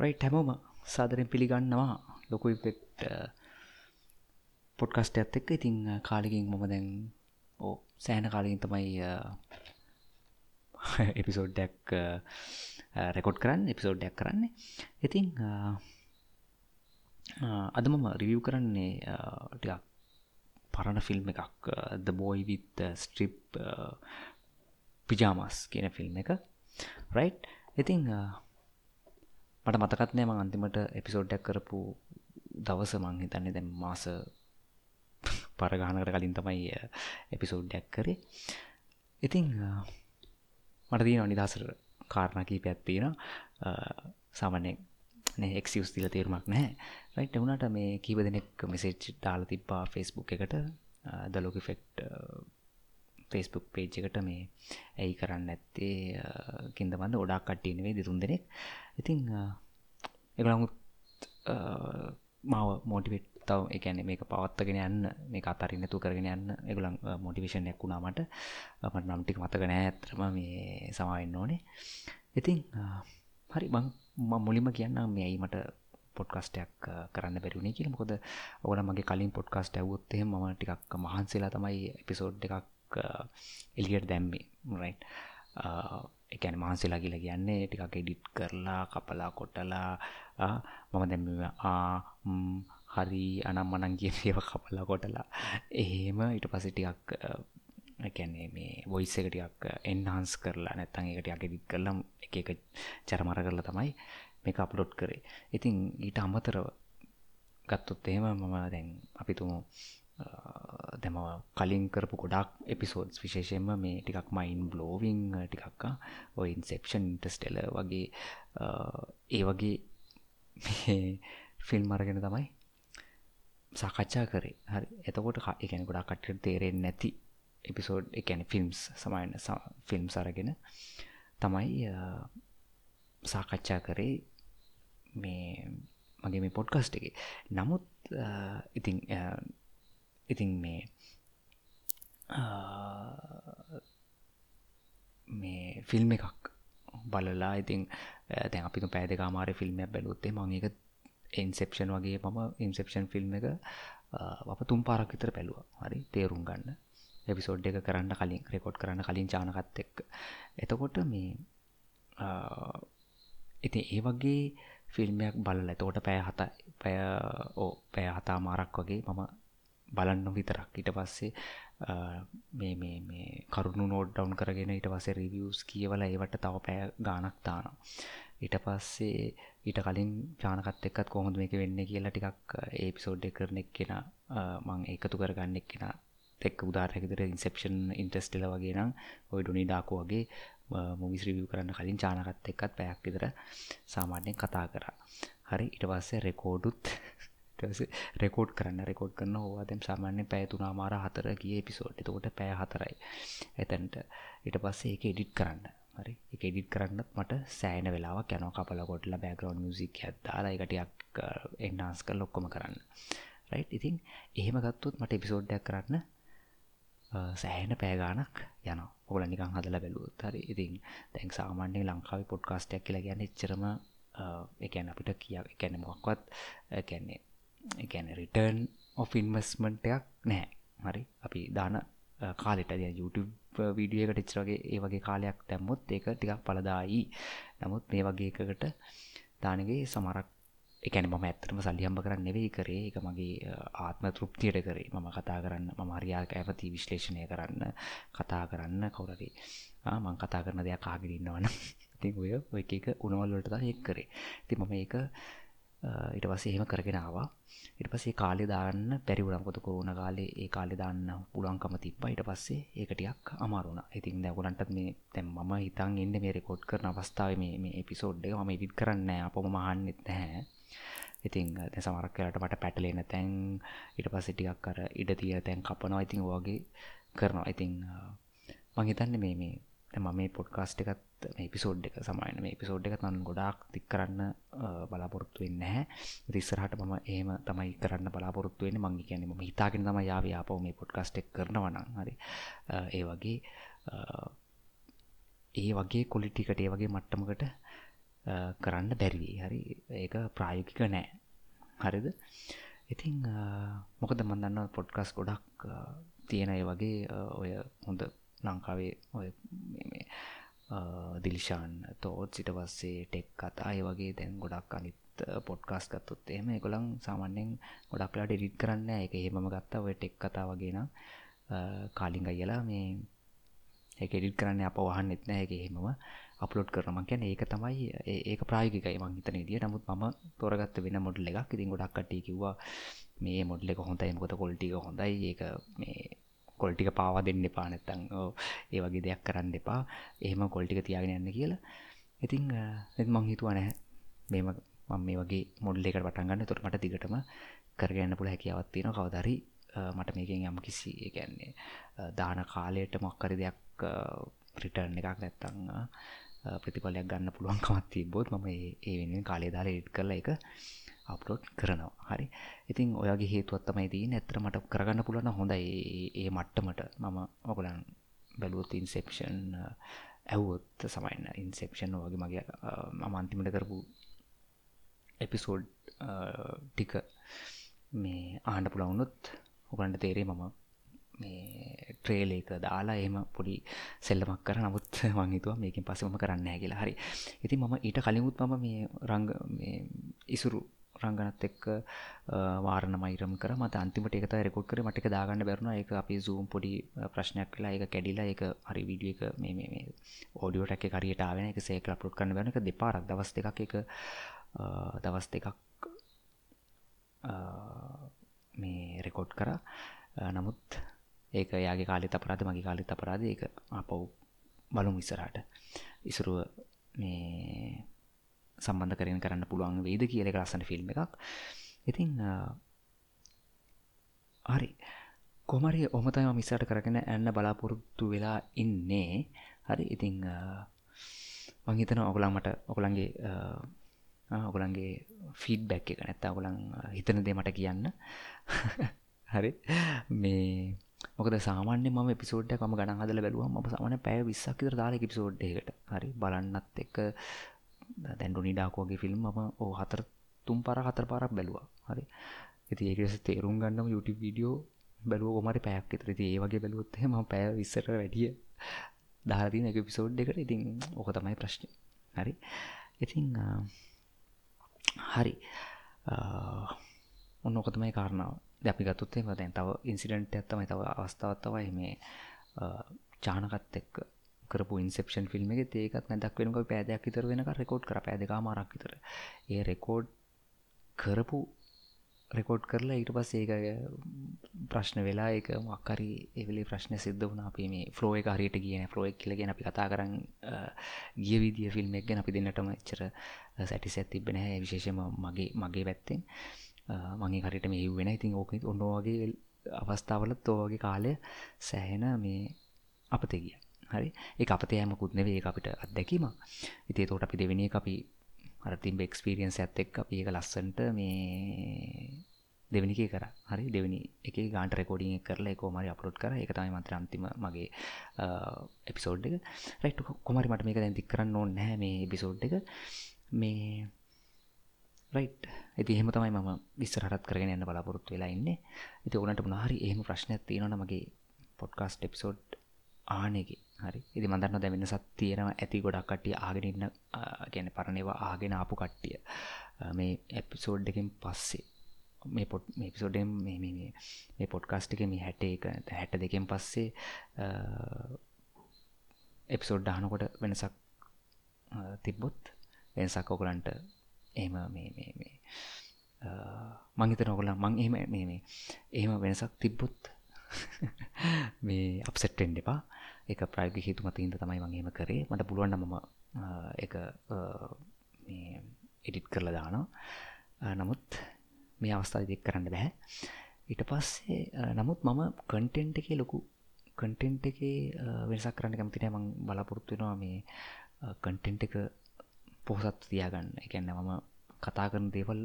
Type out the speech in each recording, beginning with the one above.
Right හැමෝම සාදරෙන් පිළිගන්නවා. ලොකු ඉපෙක්් පොඩ්කස්ට ඇත් එක්ක. ඉතිං කාලිකින් මොම දැන් ඕ සෑන කාලින් තමයි එපිසෝඩ්ඩක් රෙකොඩ් කරන්න එපිසෝඩ්ඩක් කරන්නේ. ඉතිං අද මම රිවියව් කරන්නේ ටිකක් පරණ ෆිල්ම් එකක් ද බෝයි විත් ස්ට්‍රිප් පිජාමස් කියන ෆිල්ම් එක. රයිට් ඉතිං මට මතකත් නෑ මං අන්තිමට එපිසෝඩ්ඩක් කරපු දවස මං හිතන්නේ දැම් මාස පරගානකට කලින් තමයි එපිසෝඩ්ඩක් කරේ. ඉතිං මට දීන නිදසර කාරණ කී පැත්තින සාමනෙක් එක්සිස් තිල තේරුමක් නෑ රයිට් වුණට මේ කීව දෙනෙක් මෙසේච් දාල තිබ්බා ෆෙස්බුක් එකට. දලෝක ෆෙක්ට් ෆෙස්බුක් පේජ් එකට මේ ඇයි කරන්න ඇත්තේ කින්දබන්න ඔඩක් කට්ටියනවේ දෙතුන් දෙනෙක්. ඉතිං එගලමුත් මාව මෝටිවෙට් තව එකන මේක පවත්තගෙන යන්න මේ අතරින් නැතු කරගෙන යන්න එගලන් මොටිවේෂන් එක්ුණාමට මට. නම්ටික් මතකන ඇතරම මේ සමාවෙන්න ඕනේ. ඉතිං හරි බං මුලිම කියන්න මේයි මට පොඩ්කස්ටයක් කරන්න බැරිුණේ කියල. මොකද ඔගල මගේ කලින් පොඩ්කාස්ට ඇවුත්තේ ම ටිකක් මහන්සේලා තමයි එපිසෝඩ් එකක් Uh, එලියට දැම්මේ රයි් uh, එකැන මහන්සේලා කියලා කියන්නේ ටිකක් එඩිට් කරලා කපලා කොටලා uh, මම දැම හරි අනම් මනන් කිය ඒව කපලා කොටලා. එහෙම ඉට පස ටිකක් එකැනේ මේ වොයිස් එකටියක් එන්හන්ස් කරලා නැත්තන් එකට අගෙදිත් කරලම් එක එක චරමර කරලා තමයි මේක අප්ලෝඩ් කරේ. ඉතින් ඊට අමතරව ගත්තොත් එහෙම මම දැන් අපිතුමු දැම කලින් කරපු ගොඩක් එපිසෝඩ්ස් විශේෂයෙන්ම මේ ටිකක් මයින් බ්ලෝවිං ටිකක්ක ඔය ඉන්සෙප්ෂන් ඉන්ටස්ටෙල වගේ ඒ වගේ ෆිල්ම් අරගෙන තමයි සාකච්ඡා කරේ. හරි. එතකොට එකන ගොඩා කටට තේරෙන් නැති එපිසෝඩ් එකැන ෆිල්ම්ස් සමයන ෆිල්ම් සරගෙන තමයි සාකච්ඡා කරේ මේ මගේ මේ පොඩ්කස්ට් එක. නමුත් ඉතින් ඉතින් මේ මේ ෆිල්ම් එකක් බලලා ඉතින් තැන් අපි පෑද කාමාර ෆිල්ම්යක් බැලුත්තේ මං එක ඉන්සෙප්ෂන් වගේ මම ඉන්සෙප්ෂන් ෆිල්ම් එක අප තුම් පාරක් විතර පැලුව හරි තේරුම් ගන්න. එපිසෝඩ් එක කරන්න කලින් රෙකෝඩ් කරන්න කලින් චානකත් එක් එතකොට මේ ඉතින් ඒ වගේ ෆිල්ම්යක් බලල තෝට පෑ හත පැය ඕ පෑ හතා මාරක් වගේ මම බලන්න විතරක්. ඊට පස්සේ මේ මේ මේ කරුණු නෝඩ් ඩවන්් කරගෙන ඊට පස්සේ රිවියස් කියවල ඒවට තව පෑ ගානක් තාන ඊට පස්සේ ඊට කලින් ජානකත් එක්කත් කොහොඳ මේක වෙන්න කියලා ටිකක් ඒපිසෝඩ් කරන එක් කෙන මං ඒකතු කරගන්න එක් කෙන එක් උදාරැකතර ඉන්සෙප්ෂන් ඉන්ටස්ටල වගේ නම් ඔය ඩොනි ඩාකු වගේ මුවිස් රිවිය කරන්න කලින් චානකත් එක්කත් පැයක් විතර සාමාන්‍යයෙන් කතා කරා. හරි ඉට පස්සේ රෙකෝඩුත් රෙකෝඩ් කරන්න රෙකෝඩ් කරන්න ඕවාදම් සාමාන්‍ය පැයතුනා මාර හතර කිය පිසෝට් එතකොට පෑ හතරයි එතැන්ට. ඉට පස්සේ ඒක එඩිට් කරන්න. හරි? එක එඩිට් uh, කරන්න මට සෑන වෙලා කැන කපල කොටල බෑග්‍රවන්් music ඇත්දාලා එකටයක් එන්නාස් කල් ලොක්කොම කරන්න. රයි් ඉතින් එහෙම ගත්තුත් මට එපිසෝඩ්ඩයක් කරන්න uh, සෑහෙන පෑගානක් යන ඔගල නිකං හදල බැලුවත්. හරි? ඉතින් දැන් සාමාන්‍යය ලංකාව පොඩ්කාස්ටයක් කියලා ගැන එච්චරම uh, එකැන අපිට කිය එකැන මොක්වත් කැන්නේ එකැන රිටර්න් ඔෆ ඉන්වස්මන්ටයක් නෑ හරි? අපි දාන කාලෙට ද YouTube වීඩියකට ච්චරගේ ඒ වගේ කාලයක් දැම්මුත් ඒක ටිකක් පලදායි නමුත් මේ වගේ එකකට දානගේ සමරක් එකන ම ඇත්තරම සල්ලියම්බ කරන්න නෙවෙයි කරේ. එක මගේ ආත්ම තෘප්තියට කරේ. මම කතා කරන්න ම හරියාක ඇපති විශ්ලේෂණය කරන්න කතා කරන්න කවුරරි මං කතා කරන දෙයක් කාගිරන්නවන ඉතින් ඔය ඔය එක උනවල්ලට එක් කරේ. ති මම ඒක ඊට පස්සේ එහෙම කරගෙන ආවා. ඊට පස්සේ කාලේ දාන්න බැරි වුණා. මොකද කොරෝනා කාලේ ඒ කාලේ දාන්න පුළුවන්කම තිබ්බා. ඊට පස්සේ ඒක ටිකක් අමාරු වුණා. ඉතින් දැන් ඔයගලන්ටත් මේ දැන් මම හිතන් ඉන්නේ මේ රෙකෝඩ් කරන අවස්ථාවේ මේ මේ එපිසෝඩ් එක මම එඩිට් කරන්නේ නැහැ. අපොම අහන්නෙත් නැහැ. ඉතින් දැන් සමහරක් වෙලාවට මට පැටලෙන තැන් ඊට පස්සේ ටිකක් අර ඉඩ තියෙන තැන් කපනවා. ඉතින් ඔය වගේ කරනවා. ඉතින් මම හිතන්නේ මේ මේ මම මේ පොඩ්කාස්ට් එකත් මේ පිසෝඩ් එක සමයින මේ පිසෝඩ් එක තන් ගොඩක් තික් කරන්න බලාපොරොත්තු වෙන්න හැ රිස්සරහට මම ඒම තමයි කරන්න බලාපොරොත්තු වෙන මංගි කියන ම හිතාගෙන තම යාව යාපව මේ පොඩ්කාස්ට් එක් කරනවනම් හරි. ඒ වගේ ඒ වගේ කොලිටිකට ඒ වගේ මට්ටමකට කරන්න බැරිවී හරි. ඒක ප්‍රායෝගික නෑ. හරිද? ඉතිං මොකද මන්දන්න පොඩ්කස් ගොඩක් තියෙන අය වගේ ඔය හොඳ ලංකාවේ ඔය දිලිශාන් තෝත් සිට පස්සේ ටෙක් කතා අය වගේ දැන් ගොඩක් අනිත් පොඩ්කාස් ගත්තුත් එහෙම එකොළං සාමන්‍යෙන් ගොඩක්ලාට ඩිට් කරන්න එක එහෙමම ගත්තා. ඔය ටෙක් කතා වගේ නම් කාලිංග අයලා මේ එක ඩිට් කරන්න අප වහන්න එත්න එක එහෙමම අපලෝඩ් කරනම කියැන ඒක තමයි ඒක ප්‍රායගිකයි මං හිතන දිිය නමුත් ම තොරගත්ත වෙන මොඩල් එකක්. ඉතින් ගොඩක් කට්ටි කිව්වා මේ මොඩල එක හොඳයි. මොකද කොල්ටික හොඳයි. ඒක මේ කොල්ටික පාවා දෙන්න එපා නැත්තං ඒ වගේ දෙයක් කරන්න එපා. එහෙම කොල්ටික තියාගෙන යන්න කියලා. ඉතිං මං හිතුව නැහැ. මේම මම මේ වගේ මොඩල් එකට පටන්ගන්න තොට මට දිගටම කරගන්න පුළ හැකියාවත් තියෙන කවදරි මට මේකෙන් යම් කිසි එකන්නේ දාන කාලයට මොක්කරි දෙයක් ප්‍රිටර්න් එකක් නැත්තං ප්‍රතිඵලයක් ගන්න පුළුවන්කමත් තිබොත් මම ඒ වෙන කාලේ දාලා එඩ් කරලා එක අප්ලෝඩ් කරනවා. හරි. ඉතින් ඔයගේ හේතුවත් තමයි දී ඇතර මට කරගන්න පුළුවන් හොඳයි. ඒ මට්ටමට මම ඔගලන් බැලුවොත් ඉන්සෙප්ෂන් ඇව්වොත් සමයින්න ඉන්සෙප්ෂන් වගේ මගේ uh, මම අන්තිමට කරපු එපිසෝඩ් uh, ටික මේ ආණ්ඩ පුළවුණුත් ඔගන්ට තේරේ මම මේ ට්‍රේල එක දාලා එම පොඩි සෙල්ලමක් කර. නමුත් මංහිතුව මේකින් පසම කරන්න කියලා. හරි. ඉති මම ඊට කලිමුත් මම මේ රංග ඉසුරු රංගනත් එක්ක වාරණ මයිරම් කර මත අන්තිමට එකත රෙකොඩ් කර. මටික දාගන්න බැරුණ. එක අපි සූම් පොඩි ප්‍රශ්නයක් කලා එක කැඩිලා එක හරි විඩිය එක මේ මේ ඕඩියෝට එක කරියටාවෙන එක සේක අප්ලොට් කරන්න බැන එක දෙපාරක්. දවස් දෙකක් එක දවස් දෙකක් මේ රෙකෝඩ් කර. නමුත් ඒක යාගේ කාලෙත් අපරාධ මගේ කාලෙත් අපරාධ. ඒක අපව් බලුම් ඉස්සරහට. ඉසුරුව මේ සම්බන්ධ කරන කරන්න පුළුවන් වේද කියල ලස්සන ෆිල්ම් එකක්. ඉතින් හරි. කොමරි ඔමතම මිස්සට කරගෙන ඇන්න බලාපොරොත්තු වෙලා ඉන්නේ. හරි. ඉතිං මංහිතන ඔගුලන් මට ඔකුලන්ගේ ඔගුලන්ගේ ෆීඩ් බැක් එක නැත්තා ඔගුලන් හිතන දේ මට කියන්න. හරි. මේ මොකද සාමාන්‍ය ම පිසෝඩ්ඩ ම ගන හදල බැලුව ම සමන පැය විස්සක් විතර දාල පිසෝඩ්ඩකට හරි. බලන්නත් එක්ක දැන්ඩු නිඩාකෝගේ ෆිල්ම් ම ඕ හතර තුම් පර හතර පාරක් බැලවා. හරි. ඇති ඒකෙස තේරුම් ගන්නම යුටි වීඩියෝ බැලුව කොමට පැයක් විතරති ඒ වගේ බැලුවොත් ම පැය විස්සට වැඩිය දාතින එක පිසෝඩ් එකට ඉතින් ඕක තමයි ප්‍රශ්න. හරි. ඉතින් හරි. ඔන්න ඕකතමයි කාරණාව. අපි ගත්තුත්තේ දැන් තව ඉන්සිඩන්ට් ඇත්තමයි තව අවස්ථාවත්තවයි මේ චානකත් එක්ක කරපු ඉන්සෙප්ෂන් ෆිල්ම් එක ඒකත් නැදක් වෙනක පෑදයක් විතර වෙනක රෙකෝඩ් කර පෑදකා මරක් විතර. ඒ රෙකෝඩ් කරපු රෙකෝඩ් කරලා ඊට පස් ඒක ප්‍රශ්න වෙලා එක මක්කරි එවෙලි ප්‍රශ්න සිද්ධ වුණ. අපි මේ ෆලෝ එක හරියට කියන ෆලෝ එක් කියලගෙන අපි කතා කරන්න ගිය විදිිය ෆිල්ම් එක් ගැන අපි දෙන්නටම එච්චර සැටි සැත් තිබෙන හැ විශේෂම මගේ මගේ පැත්තෙන්. මගේ හරිට මේ වෙන ඉතින් ඕක ඔන්නවාගේ අවස්ථාවලත් තෝවගේ කාලය සෑහෙන මේ අපත ගිය. හරි? ඒ අපත යමකුත් නෙවේ ඒ අපිට අත්දැකීම ඉතේ තෝට අපි දෙවෙනි අපි අරතිම් එක්ස්පිරියන්ස් ඇත් එක් අපි ඒක ලස්සන්ට මේ දෙවනික කර. හරි? දෙවනි එක ගාන්ට රෙකෝඩිං කරලා කෝමරි අපලෝඩ් කර. එක තමයි මන්ත්‍ර අන්තිම මගේ එපිසෝඩ් එක. රයිට් කොමරි මට මේක දැන් දික්කරන්න ඕන්න නැහැ මේ එපිසෝඩ් එක. මේ රයිට් ඇති එහෙම තමයි මම විස්සරහත් කරගෙන යන්න බලාපොරොත්තු වෙලා ඉන්නේ. ඉති ඕනට මොනහරි එහෙම ප්‍රශ්නයක් තියෙනවන මගේ පොඩ්කාස්ට් එපිසෝඩ් ආනෙක හරි. ඉදි මදන්න දැවෙන සත් තියෙනවා ඇති ගොඩක් කට්ටිය ආගෙනන්න ගැන පරණවා ආගෙන ආපු කට්ටිය. මේ එපිසෝඩ් එකින් පස්සේ. මේ පොට් මේ පිසෝඩම් මේ මේ පොඩ්කාස්ට් එක මේ හැට එක හැට දෙකෙන් පස්සේ එපිසෝඩ් දානකොට වෙනසක් තිබ්බොත් වෙනසක් ඔකලන්ට එහෙම මේ මේ මේ මංහිතන ඔගොල්ල මං එහෙම මේ මේ එහෙම වෙනසක් තිබ්බොත් මේ අපසෙට්ටෙන් එපා. එක ප්‍රයිග හිතු මතින්ද තමයි මංහෙම කරේ. මට පුළුවන් මම එක එඩිට් කරලා දානවා. නමුත් මේ අවස්ථාව දෙක් කරන්න බැහැ ඊට පස්සේ නමුත් මම කන්ටෙන්ට් එක ලොකු කන්ටෙන්ට් එක වෙනසක් කරන්න කැමතින මං බලාපොරොත්තුවෙනවා මේ කන්ටෙන්ට් එක පොහොසත් තියාගන්න. එකන්න මම කතා කරන දේවල්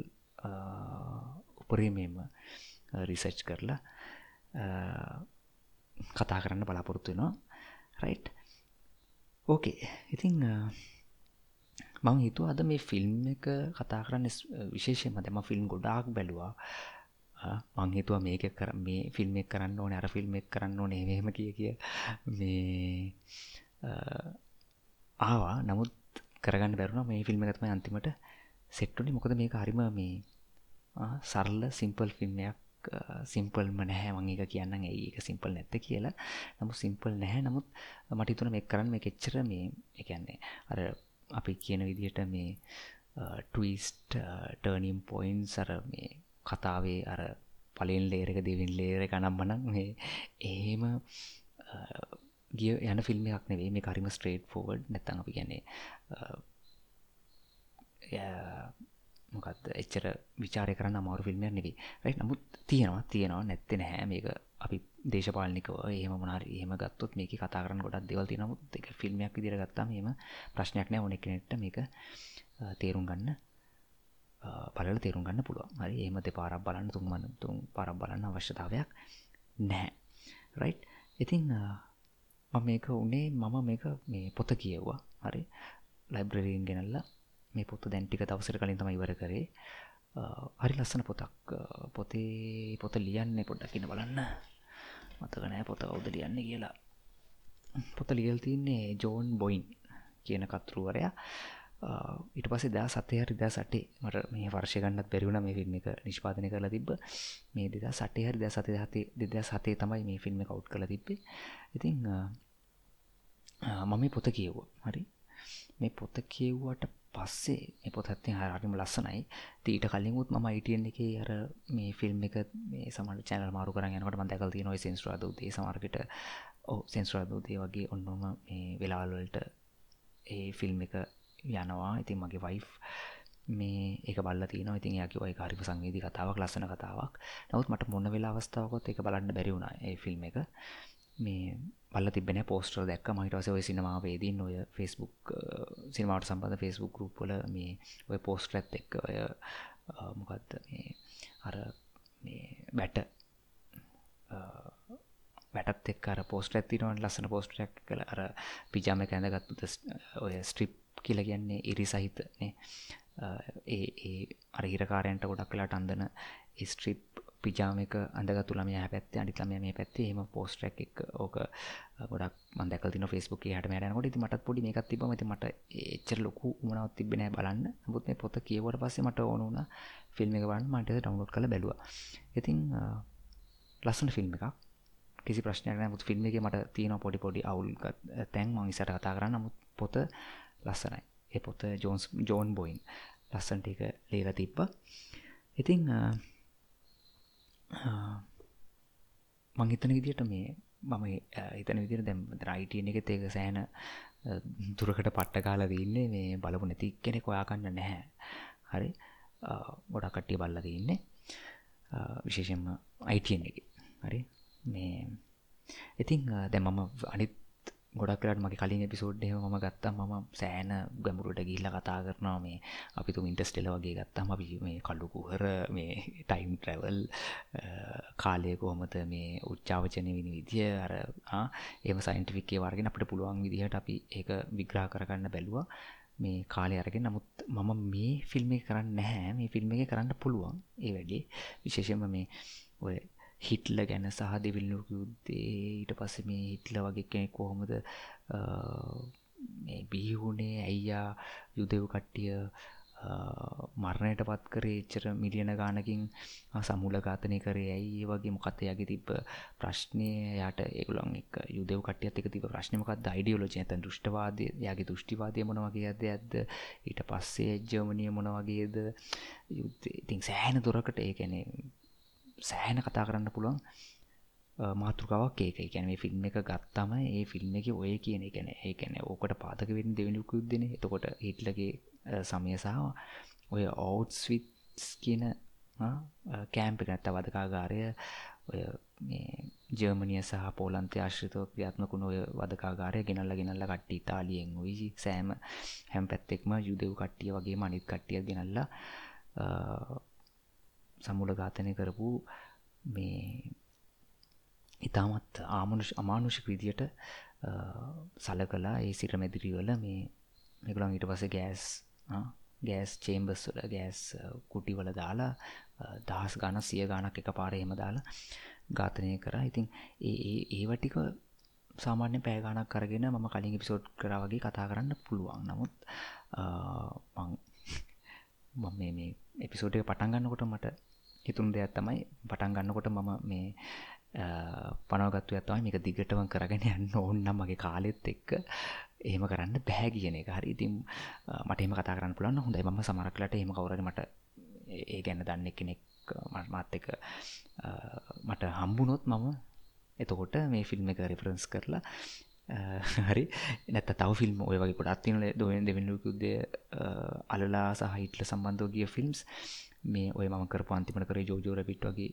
උපරීමේම රිසර්ච් කරලා කතා කරන්න බලාපොරොත්තු වෙනවා. රයිට් ඕකේ ඉතිං මං හිතුව අද මේ ෆිල්ම් එක කතා කරන්න විශේෂයෙන්ම දැම ෆිල්ම් ගොඩාක් බැලවා. මං හිතුව මේක කර මේ ෆිල්ම් එක් කරන්න ඕන අර ෆිල්ම් එක් කරන්න ඕනේ මෙහෙම කිය කිය. මේ ආවා. නමුත් කරගන්න බැරුණ මේ ෆිල්ම් එකත්ම අන්තිමට සෙට්ටුනි මොකද මේක හරිම මේ සරල්ල සිම්පල් ෆිල්ම්යක් සිම්පල්ම නැහැ. මං එක කියන්න ඇයි එක සිම්පල් නැත්ත කියලා. නමුත් සිම්පල් නැහැ. නමුත් මට තුන මේ කරන්න මේ කෙච්චර මේ එකන්නේ අර අපි කියන විදිහට මේ ටවිස්ට ටර්නිම් පොයින් සර මේ කතාවේ අර පලෙන් ලේරක දෙවින් ලේර කනම්මනක් මේ එහෙම ගිය යන ෆිල්ම් එකක් නෙවේ මේ කරිම ස්ට්‍රේට් ෆෝවඩ් නැත්තන් අපි ගැන්නේ මොකක්ද එච්චර විචාරය කරන්න අමාරු ෆිල්ම්යක් නෙවී රයි නමුත් තියෙනවා තියෙනවා. නැත්තෙ නැහැ මේක අපි දේශපාලනිකව ඒම මොනාරි එහෙම ගත්තොත් මේක කතා කරන්න ගොඩක් දෙවල් තින නමුත් එක ෆිල්ම්යක් විදිර ගත්තාම එම ප්‍රශ්නයක් නෑ. ඕනෙක් කෙනෙක්ට මේක තේරුම් ගන්න පලල තේරුම් ගන්න පුළුව හරි? ඒම දෙ පාරක් බලන්න තුන්මන තුන් පරක් බලන්න අවශ්‍යතාවයක් නැහැ රයි් ඉතිං මම මේක උනේ මම මේක මේ පොත කියව්වා. හරි? ලයිබ්‍රරීන් ගෙනල්ලා මේ පොත දැන්ටික දවසර කලින් තම ඉවර කරේ. හරි ලස්සන පොතක්. පොතේ පොත ලියන්නේ පොඩ්ඩක් ඉන්න බලන්න. මතකනෑ පොත ඔවුද ලියන්න කියලා. පොත ලියල් තින්නේ ජෝන් බොයින් කියන කතරුවරයා ඉට පසේ දා සතය හරි දා සටේ. මට මේ වර්ෂය ගන්නත් බැරිවුණ මේ ෆිල්ම් එක නිෂ්පාදනය කරලා තිබ මේ දෙදා සටේ හරි ද සතය හතේ දෙදා සතේ තමයි මේ ෆිල්ම් කවු් කළ තිබ්බේ. ඉතිං මම පොත කියව්ව. හරි. මේ පොත කියව්වට පස්සේ මේ පොත් ඇත්තේ හරිම ලස්සනයි. ඊට කලින්ුත් මම අයිටන් එක අර මේ ෆිල්ම් එක මේ සමට චැනල් මාරු කර යනකට ම දැකල් තියනොයි සෙන්ස්රාද දේ සමර්කට ඕ සෙන්ස්රාදූදේ වගේ ඔන්නොම මේ වෙලාවල්වලට ඒ ෆිල්ම් එක යනවා. ඉතින් මගේ වයිෆ් මේ ඒක බල්ල තින ඉතින් යකි ඔය කාරිප සංවේදී කතාවක් ලස්සන කතාවක්. නවත් මට මොන්න වෙලා අවස්ථාවකොත් එක බලන්න බැරිවුණ ඒ ෆිල්ම් එක. මේ බල තිබෙන පෝස්ටර් දැක්ක. මහිටවස ඔය සිනමාවේදී ඔය ෆෙස්බුක් සිනමාවට සම්බඳ ෆෙස්බුක් ගරුප්පල මේ ඔය පෝස්ට් ඇත් එක්ක ඔය මොකක්ද මේ අර මේ බැට වැටත් එක් අර පෝස්ට ඇතිනවන් ලස්සන පෝස්ටක් කළ අර පිජාම ඇඳගත්තුද ඔය ස්ට්‍රිප් කියල කියන්නේ ඉරි සහිතනේ ඒ ඒ අර හිරකාරයන්ට ගොඩක් කලාට අන්දන ස්ට්‍රිප් පිජාම එක අඳගතු ළම පැත්තේ අනිත් ළමයා මේ පැත්තේ එහෙම පෝස්ටර් එකක් ඕක ගොඩක් මම දැකලා තිනවා Facebook එකේ හැට මෙහාට යනකොට ඉතින් මටත් පොඩි මේකක් තිබ්බම ඉතින් මට එච්චර ලොකු උමනාවක් තිබ්බේ නැහැ බලන්න. නමුත් මේ පොත කියවුවට පස්සේ මට ඕන වුණා ෆිල්ම් එක බලන්න මම ඒක ඩවුන්ලෝඩ් කරලා බැලුවා. ඉතින් ලස්සන ෆිල්ම් එකක්. කිසි ප්‍රශ්නයක් නැහැ. මුත් ෆිල්ම් එකේ මට තියෙන පොඩි පොඩි අවුල් තැන් මම ඉස්සරහ කතා කරන්න. නමුත් පොත ලස්සනයි. ඒ පොත ජෝන්ස් ජෝන් බොයින් ලස්සනට එක ලියලා තිබ්බා. ඉතින් මං හිතන විදිට මේ මම හිතන විදිර දැම් රයිටන එකෙත් ඒක සෑන දුරකට පට්ට කාලා දන්නේ මේ බලපු නැති කෙනෙක් ඔයාකන්න නැහැ. හරි? ගොඩා කට්ටිය බල්ල දන්නේ විශේෂෙන්ම අයිටන් එක. හරි? මේ ඉතිං දැ මම අනිත් ගොඩක්ලට මගේ කලින් එපිසෝඩ්ඩය ම ගත්තම් මම සෑන ගැමුරුට ගිල්ල කතා කරනවා. මේ අපිතු ඉන්ටස්ටෙල වගේ ගත්තම් අපි මේ කල්ලුකුහර මේ ටයිම් ට්‍රැවල් කාලය කොහොමත මේ උච්චාවචනය විනි විදිිය අර ඒම සයින්ටිෆික්කේ වර්ගෙන අපට පුළුවන් විදිහට අපි ඒක විග්‍රා කරගන්න බැලවා. මේ කාලය අරගෙන නමුත් මම මේ ෆිල්ම් කරන්න නැහැ. මේ ෆිල්ම් එක කරන්න පුළුවන් ඒ වැඩේ. විශේෂම මේ ඔය හිට්ල ගැන සහ දෙවිල්ලුක යුද්ධේ ඊට පස්ස මේ හිට්ල වගේ කෙනෙක් කොහොමද බිහිවුණේ ඇයියා යුදෙව් කට්ටිය මරණයට පත් කරේ එච්චර මිලියන ගානකින් සමුල ඝාතනය කරේ ඇයි වගේ මොකත් යගේ තිබ ප්‍රශ්නය? යට ඒගුලන් එක යුදව කටියත් එක තිබ ප්‍රශ්නමකත් යිඩියෝලජ ඇත දෘෂ්ටවාදය? යාගේ දෘෂ්ටිවාදය මොන වගේ ඇද ඇද ඊට පස්සේ ජර්මණය මොන වගේද? ඉතින් සෑහන දුරකට ඒකැනේ සෑහෙන කතා කරන්න පුළුවන්. මාතෘකාවක් ඒක ගැන මේ ෆිල්ම් එක ගත්තම ඒ ෆිල්ම් එක ඔය කියන ගැන ඒකැන ඕකට පාතක වෙන් දෙවනිකුත් දෙන එතකොට හිටලගේ සමය සහ ඔය ඔවුට්ස් විස් කියන කෑම්ප නැත්ත වදකාගාරය ඔය ජර්මනිය සහ පෝලන්තය ආශ්‍රිතව ක්‍රියාත්මකුණ ඔය වදකාගාරය ගෙනල්ල ගෙනල්ල කට්ටි තාලියෙන් ඔයි සෑම හැම් පැත්තෙක්ම යුදෙව් කට්ටිය වගේ මනිත් කට්ටිය ගෙනල්ලා සමුල ඝාතනය කරපු මේ ඉතාමත් ආමනුෂ අමානුෂික විදියට සල කලා ඒ සිර මැදිරිවල මේ මෙකුළන් ඊට පස ගෑස් ගෑස් චේම්බස් වල ගෑස් කුටිවල දාලා දහස් ගාන සිය ගානක් එක පාර එහෙම දාලා ඝාතනය කරා. ඉතින් ඒ ඒවටික සාමාන්‍ය පෑගානක් කරගෙන මම කලින් එපිසෝඩ් කරා වගේ කතා කරන්න පුළුවන්. නමුත් මං මේ මේ එපිසෝඩ් එක පටන් ගන්නකොට මට හිතුන් දෙයක් තමයි පටන් ගන්නකොට මම මේ පනවගත්තු ඇත්තවයි මේක දිගටම කරගෙන යන්න ඕන්නම් මගේ කාලෙත් එක්ක එහෙම කරන්න බැහැ කියන එක. හරි ඉතින් මට එම කතා කරන්න පුළන්න හොඳයි. ම සමරක්ලට එහෙම කවරද මට ඒ ගැන්න දන්න කෙනෙක් මාත් එක මට හම්බුනොත් මම එතකොට මේ ෆිල්ම් එක රිෆරන්ස් කරලා හරි. නැත තව ෆිල්ම් ඔය වගේ ගොඩත් තිනල දොෙන් දෙවෙනුකුද්දය අලලා සහ හිටල සම්බන්ධව ගිය ෆිල්ම්ස් මේ ඔය මම කරපු අන්තිමට කර ජෝජෝර පිට් වගේ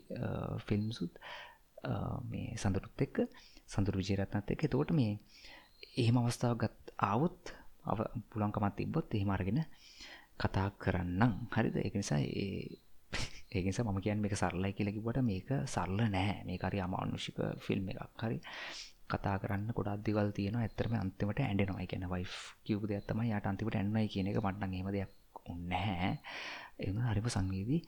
ෆිල්ම්සුත් මේ සඳරුත් එක්ක සඳරු විජයරත්නත් එක තෝට මේ එහෙම අවස්ථාව ගත් ආවුත් අව පුළන්කමත් තිබ්බොත් එහෙම අරගෙන කතා කරන්නම්. හරිද? ඒක නිසා ඒ ඒකනිස මම කියන් මේක සරලයි කියලකිවට මේක සරල නෑ. මේකරි අමානුෂික ෆිල්ම් එකක්. හරි. කතා කරන්න ගොඩක් දෙවල් තියෙන ඇතරම අන්තිමට ඇන්ඩෙනවා කියන වයි් කිව් දෙයක්ත්තම යට අන්තිමට එන්නයි කියන එක මටන හෙම දෙයක් උන්නෑ එම හරිම සංවේදී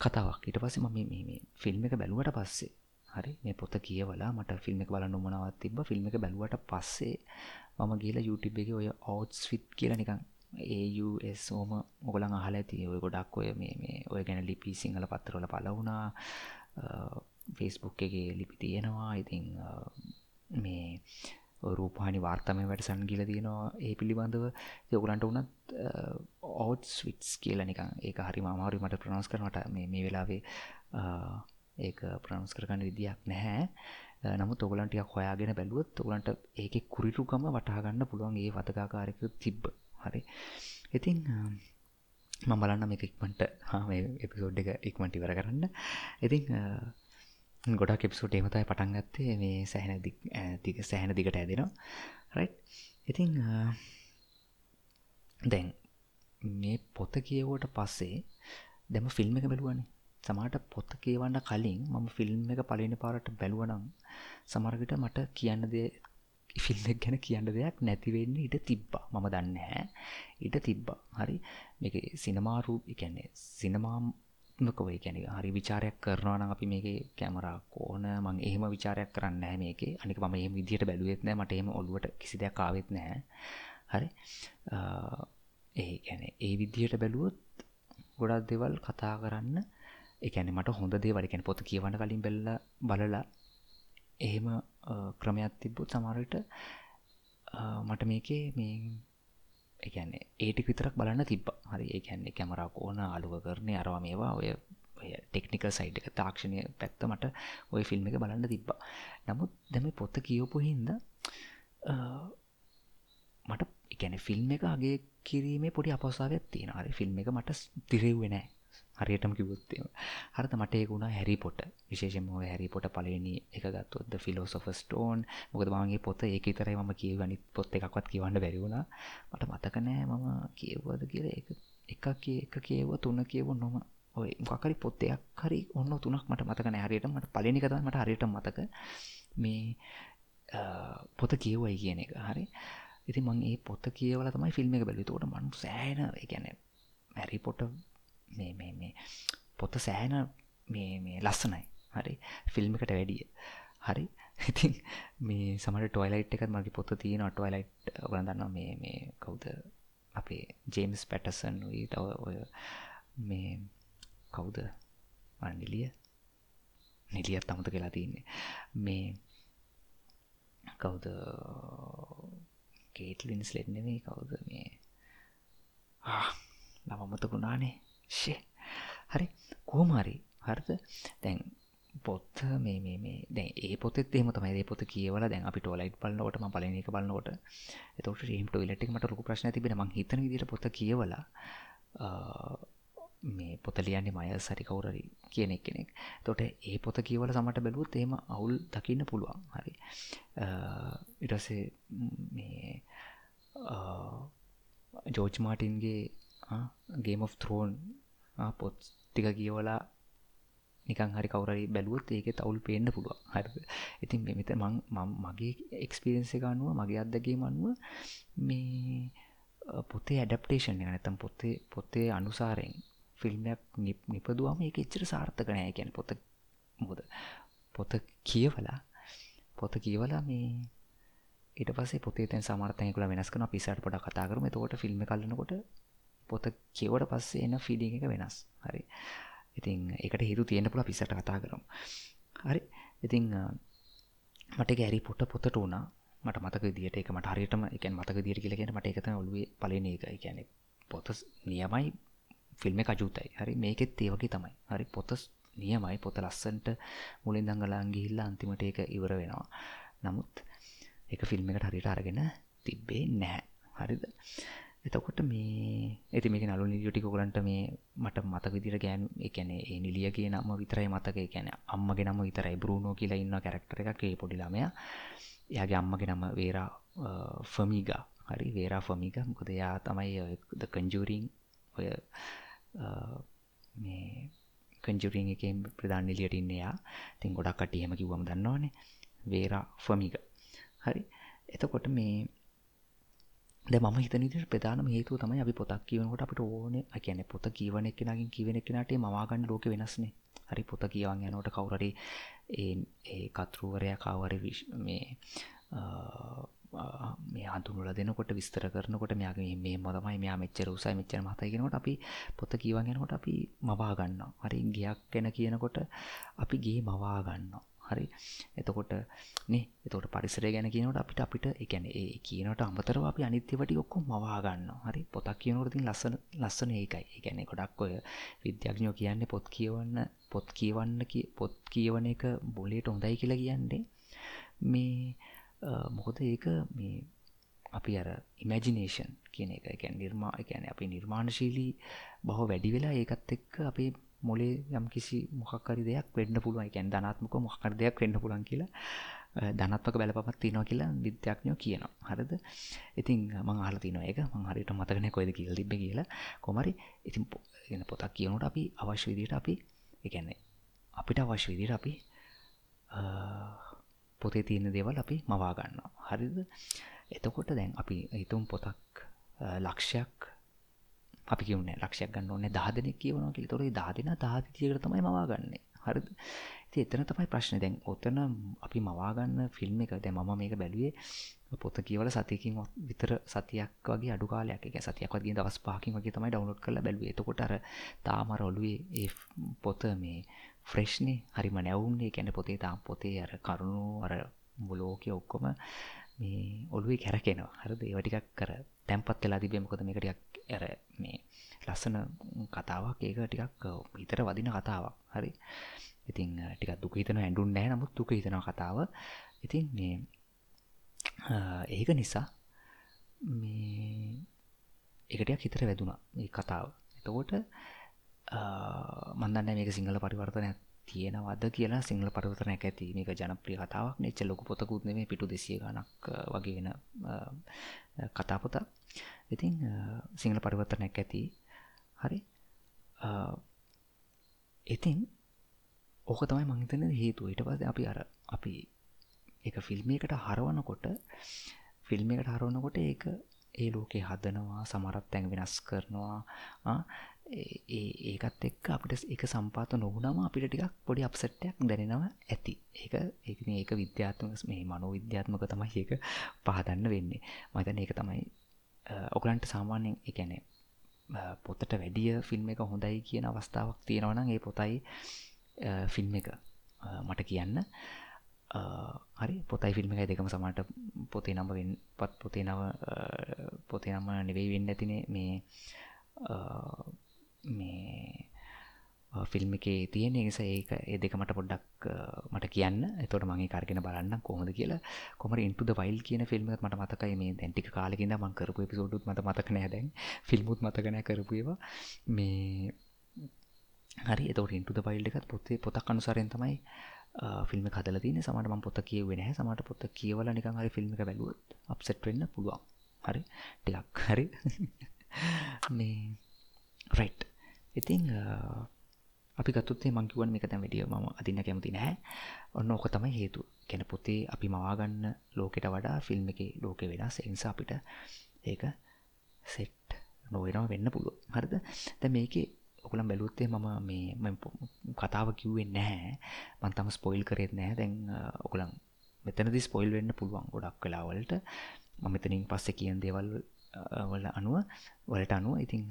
කතාවක්. ඊට පස්සේ මම මේ ෆිල්ම් එක බැලුවට පස්සේ හරි මේ පොත කියවලා මට ෆිල්ම් එක බලන්න උමනාවත් තිබ්බ. ෆිල්ම් එක බැලුවට පස්සේ මම ගිහලා YouTube එකේ ඔය outs fit කියලා නිකන් ඒස් ඕම මොගලන් අහල ඇති. ඔය ගොඩක් ඔය මේ මේ ඔය ගැන ලිපි සිංහල පත්තරවල පල වුණා ෆෙස්බුක් එක ලිපි තියෙනවා. ඉතිං මේ රූපහනි වාර්තමය වැට සන් ගිල තියෙනවා ඒ පිළිබඳව. යොගලන්ට වනත් ඕට් ස්විටස් කියල නිකං ඒක හරි මාමාරු මට ප්‍රනස් කරනට මේ වෙලාවේ ඒක ප්‍රනස් කරගන්න විදියක් නැහැ. නමුත් ඔගලන්ටියක් හොයාගෙන බැලුවත් ඔගලන්ට ඒක කුරිරුකම වටහගන්න පුළුවන් ඒ වතකාකාරක තිබ්බ. හරි. ඉතින් මම බලන්න මේ ඉක්මට එපිසෝඩ් එක ඉක්මට ඉවර කරන්න. ඉතින් ගොඩක් එපිසෝට් එමතයි පටන් ගත්තේ. මේ සැහෙන දිග සැහැන දිගට ඇදෙනවා. රයි් ඉතින් දැන් මේ පොත කියවෝට පස්සේ දැම ෆිල්ම් එක බැලුවනේ. සමාට පොත කියවන්න කලින් මම ෆිල්ම් එක පලන පාරට බැලුවනම් සමරවිට මට කියන්න දේ ෆිල්ම් ගැන කියන්න දෙයක් නැතිවෙන්න ඉට තිබ්බා. මම දන්න හැ ඉට තිබ්බා. හරි? මේක සිනමාරූ එකන්නේ සිනමාමකව කැනෙ හරි විචාරයක් කරනවා අපි මේක කැමරා කෝන මං එහෙම විචාරයක් කරන්න මේක. අනික මම ඒ විදියට බැලුවෙත් නෑ මට එම ඔලුවට කිසි දෙයක් කාවෙත් නෑ හරි? ඒ ගැන ඒ විදියට බැලුවොත් ගොඩක් දෙවල් කතා කරන්න එකැන මට හොඳ දේ වඩිකැන පොත කියවන්න කලින් බෙල්ල බලලා එහෙම ක්‍රමයක් තිබ්බුත් සමරට මට මේකේ මේ එකන්නේ ඒටික් විතරක් බලන්න තිබ්බ. හරි ඒකැන්නේ කැමරක් ඕන අලුව කරණය අරවා මේවා ඔය ටෙක්නිකල් සයිඩ් එක තාක්ෂණය පැත්ත මට ඔය ෆිල්ම් එක බලන්න තිබ්බා. නමුත් දැම පොත්ත කියවපු හින්ද මට එකැන ෆිල්ම් එක අගේ කිරීමේ පොඩි අපසාාවයක් තියෙන හරි ෆිල්ම් එක මට තිරෙව්වෙනෑ හරියටම කිවොත්තේම හරත මට ඒකුණ හැරි පොට විශේෂම හැරි පොට පලනි එක ගත්තොත්ද ෆිලෝසොෆ ස්ටෝන් මොකද මගේ පොත ඒක තරයි ම කියව අනිත් පොත් එකක්වත් කියවන්න බැරිවුණ මට මතකනෑ මම කියවද කියල එක එක කියව තුන්න කියව නොම. ඔය මොකරි පොත්තයක් හරි ඔන්න තුනක් මට මතකන හරියට මට පලනිකත මට හරියට මතක. මේ පොත කියවයි කියන එක. හරි? ඉති මං ඒ පොත කියවල තමයි ෆිල්ම් එක බැලි තෝට මනු සෑන ගැන හැරි පොට මේ මේ මේ පොත සෑන මේ මේ ලස්සනයි. හරි? ෆිල්ම් එකට වැඩිය. හරි? ඉතින් මේ සමට ටොයිලයිට් එකත් මගේ පොත තියෙන ටොයිලයිට් ගඳන්න මේ මේ කවුද? අපේ ජේම්ස් පැටසන් වී තව ඔය මේ කවුද? නිලිය. නිලියත් අමත කියලා තියන්නේ. මේ කවුද? කේටලින්ස් ලෙන්නෙමේ කවුද? මේ නමමතකුණානේ ශේ හරි. කෝමරි හරිද? දැන් පොත්ත මේ මේ මේ. දැන් ඒ පොතෙත් එහෙම තමයි. ඒ පොත කියවලා දැන් අපි ටොයිලට් බලනකොට මම පළවෙනි එක බලනකොට. එතකොට රීම් ටොයිලට් එක මට ලොකු ප්‍රශ්නයක් තිබෙනවා. මං හිතන විදිහට පොත කියවලා මේ පොත ලියන්නේ මයස් හරි කවුරු හරි කියන කෙනෙක්. එතකොට ඒ පොත කියවලා සමහරට බැලුවොත් එහෙම අවුල් දකින්න පුළුවන්. හරි. ඊට පස්සේ මේ ජෝර්ජ් මාටින්ගේ ගේම් of ත්‍රෝන් පොත් ටික කියවලා නිකන් හරි කවරරි බැලුවොත් ඒක තවුල් පේන්න පුළුව හරි. ඉතින් මෙත මං මගේ එක්ස්පිරන්ස එක අනුව මගේ අත්දගේ මනුව මේ පොතේ ඇඩප්ටේෂන් එක නැතම් පොතේ පොතේ අනුසාරයෙන් ෆිල්ම්යක් නිපදුවම එක එච්චර සාර්ථක නෑ. කියන පොත මොද පොත කියවලා පොත කියවලා මේ ඊට පස්සේ පොතේ තැන් සමර්තයකුල වෙනස් කන පිසට පොඩ කතා කරම. තෝට ෆිල්ම් කලනකොට පොත කියවට පස්සේ එන්න ෆිඩි එක වෙනස්. හරි. ඉතින් එකට හිතු තියෙන පුළ පිසට කතා කරම්. හරි. ඉතිං මට ගැරි පොට පොතට වුණා. මට මතක දිට එක මට හරියටම එකන් මතක දිර කියලගෙන මට එකත ඔලුවේ පලන එක. ගැන පොත නියමයි ෆිල්ම් කජුතයි හරි. මේකෙත් ඒවගේ තමයි. හරි. පොත නියමයි. පොත ලස්සන්ට මුලින් දංගලාන් ගිහිල්ලා අන්තිමට එක ඉවර වෙනවා. නමුත් එක ෆිල්ම් එකට හරිට අරගෙන තිබ්බේ නැහැ. හරිද? එතකොට මේ ඇති මේක නලු නිියටික කොලන්ට මේ මට මත විදිර ගෑන් එකැන ඒ නිලියගේ නම විතරයි මතක එකැන අම්මගේ නම විතරයි බරුණෝ කියලා ඉන්න කැරක්ටර එකක් ඒ පොඩිලාමය එයාගේ අම්මගේ නම වේරා ෆමීගා. හරි වේරා ෆමික මොකද යා තමයි ද කංජූරිං ඔය මේ කංජුරින් එක ප්‍රධාන නිලියට ඉන්නයා තින් ගොඩක් කටියම කිව්වම දන්නවානේ. වේරා ෆමික හරි. එතකොට මේ ද ම හිතනිට ප්‍රධානම හේතුව තමයි අපි පොතක් කියවනකොට අපිට ඕන. අකැන පොත කියවන එක්නගින් කිවෙන කෙනට මවාගන්න ලෝක වෙනස්නේ හරි පොත කියවන් යනට කවුරරි ඒ කතරුවරය කවර මේ මේ හඳුනුල දෙනකොට විස්තර කරනකොට මෙයාගේ මේ මොදමයි මෙයා මෙච්චර උසයි මෙච්චර මතයිගෙනකොට අපි පොත කියවගෙනකොට අපි මවාගන්න හරි ගයක් ගැන කියනකොට අපි ගේ මවාගන්න හරි. එතකොට නේ එතකොට පරිසරය ගැන කියනට අපිට අපිට එකැන ඒ කියනට අමතරව අපි අනිත්‍යවට ඔක්කො මවාගන්න හරි. පොතක් කියනවරතින් ලස්සන ලස්සන ඒකයි. ඒගැනෙ ගොඩක් ඔය විද්‍යාඥෝ කියන්නේ පොත් කියවන්න පොත් කියවන්න පොත් කියවන එක බොලේට හොඳයි කියලා කියන්නේ. මේ මොකද ඒක මේ අපි අර ඉමජිනේෂන් කියන එක. ගැන් නිර්මා එකැන අපි නිර්මාණශීලී බහෝ වැඩි වෙලා ඒකත් එක්ක අපේ මොලේ යම් කිසි මොහක්කරි දෙයක් වෙන්න පුළුවන්. එකැන් ධනාත්මක මොහකර දෙයක් වෙන්න පුළන් කියලා ධනත්වක බැලපත් තියනවා කියලා විද්‍යාඥයෝ කියනවා. හරද? ඉතින් මං අහල තිනව එක මං හරිට මතකන කොයිද කියල තිබ කියලා. කොමරි ඉතින් එන පොතක් කියනට අපි අවශ්‍ය විදියට අපි එකන්නේ අපිට අවශ්‍ය විදියට අපි පොතේ තියෙන දේවල් අපි මවාගන්න හරිද? එතකොට දැන් අපි හිතුම් පොතක් ලක්ෂයක් අපි කියවන්නේ ලක්ෂයක් ගන්න ඕනේ 10 දෙනෙක් කියවනවා කියලා. ඒතකොට 10 දෙනා 10 විදියකට තමයි මවා ගන්නෙ. හරිද? ඉතින් එතන තමයි ප්‍රශ්නේ. දැන් ඔතන අපි මවා ගන්න ෆිල්ම් එක දැන් මම මේක බැලුවේ පොත කියවල සතියකින් විතර සතියක් වගේ අඩු කාලයක්. ඒ කියන්නේ සතියක් වගේ දවස් පහකින් වගේ තමයි ඩවුන්ලෝඩ් කරලා බැලුවේ. එතකොට අර තාම අර ඔළුවේ ඒ පොත මේ ෆ්‍රෙෂ්නේ. හරිම නැවුම්නේ. ඒ කියන්නේ පොතේ තාම පොතේ අර කරුණු අර ලෝකයේ ඔක්කොම මේ ඔළුවේ කැරකෙනවා. හරිද? ඒවා ටිකක් කර තැම්පත් වෙලා තිබෙන්නේ මොකද මේක ටිකක් අර මේ ලස්සන කතාවක්. ඒක ටිකක් හිතට වදින කතාවක්. හරි. ඉතින් ටික දුක හිතන ඇඩුන් නෑ නමුත් දුක හිතන කතාව. ඉතින් මේ ඒක නිසා මේ එකටයක් හිතර වැදුනා මේ කතාව. එතකොට මන්දන්න මේක සිංහල පරිවර්තනයක් තියෙනවද කියලා සිංහල පරිවර්තනයක් ඇති මේක ජනප්‍රිය කතාවක් නෙච්ච ලොකු පොතකුත් නෙමේ පිටු දෙසිය ගණක් වගේ වෙන කතාපොත ඉතින් සිංහල පරිවර්තනයක් ඇති. හරි. ඉතින් ඕක තමයි මංතන හේතු ඊට පස්ස අපි අර අපි එක ෆිල්ම් එකට හරවනකොට ෆිල්ම් එකට හරවනකොට ඒක ඒ ලෝකේ හදනවා සමරත් තැන් වෙනස් කරනවා ඒකත් එක්ක අපිට එක සම්පාත නොවනම අපිට ටිකක් පොඩි අපසට්ටයක් දැනෙනවා ඇති. ඒක ඒක ඒක විද්‍යාත්මක මේ මනෝ විද්‍යාත්මක තමයි ඒක පහදන්න වෙන්නේ. මතන ඒක තමයි ඔකලන්ට සාමාන්‍යෙන් එකැනේ පොතට වැඩිය ෆිල්ම් එක හොඳයි කියන අවස්ථාවක් තියෙනවනම් ඒ පොතයි ෆිල්ම් එක. මට කියන්න. හරි පොතයි ෆිල්ම් එකයි දෙකම සමට පොතේ නම පත් පොතේ නව පොතේ නම නෙවෙයි වෙන්න ඇතිනේ මේ මේ ෆිල්ම් එකේ තියෙන නිසා ඒක ඒ දෙක මට පොඩ්ඩක් මට කියන්න. එතකොට මම ඒක අරගෙන බලන්න කොහොමද කියලා. කොහමද ඉන්ටු ද වයිල්ඩ් කියන ෆිල්ම් එකත් මට මතකයි. මේ දැන් ටික කාලෙක ඉඳන් මම කරපු එපිසෝඩුත් මට මතක නෑ දැන්. ෆිල්මුත් මතක නෑ කරපු ඒවා. මේ හරි. එතකොට ඉන්ටු ද වයිල්ඩ් එකත් පොතේ පොතක් අනුසාරයෙන් තමයි ෆිල්ම් එක හදලා තියෙන්නේ. සමහරට මම පොත කියුවේ නැහැ. සමහරට පොත කියවලා නිකන් හරි ෆිල්ම් එක බැලුවොත් අප්සෙට් වෙන්න පුළුවන්. හරි. ටිකක්. හරි. මේ රයිට් ඉතින් අපි ගත්තුත්තේ මංකිවන් එක තැන් වැඩිය ම අදින්න කැමති නෑ ඔන්න ඕක තමයි හේතු කැන පොතේ අපි මවාගන්න ලෝකෙට වඩා ෆිල්ම් එක ලෝකෙ වෙනස්. එනිසා අපිට ඒක සෙට් නොවෙනවා වෙන්න පුළුව හරිද? ද මේකේ ඔකුලම් බැලුත්තේ මම මේ කතාව කිව්වෙන් නැහැ. මන්තම ස්පොයිල් කරෙත් නෑ දැන් ඔකුලන් මෙතනදි ස්පොයිල් වෙන්න පුළුවන් ගොඩක් වෙලාවලට. මෙතනින් පස්සෙ කියන් දේවල් වල අනුව වලට අනුව. ඉතිං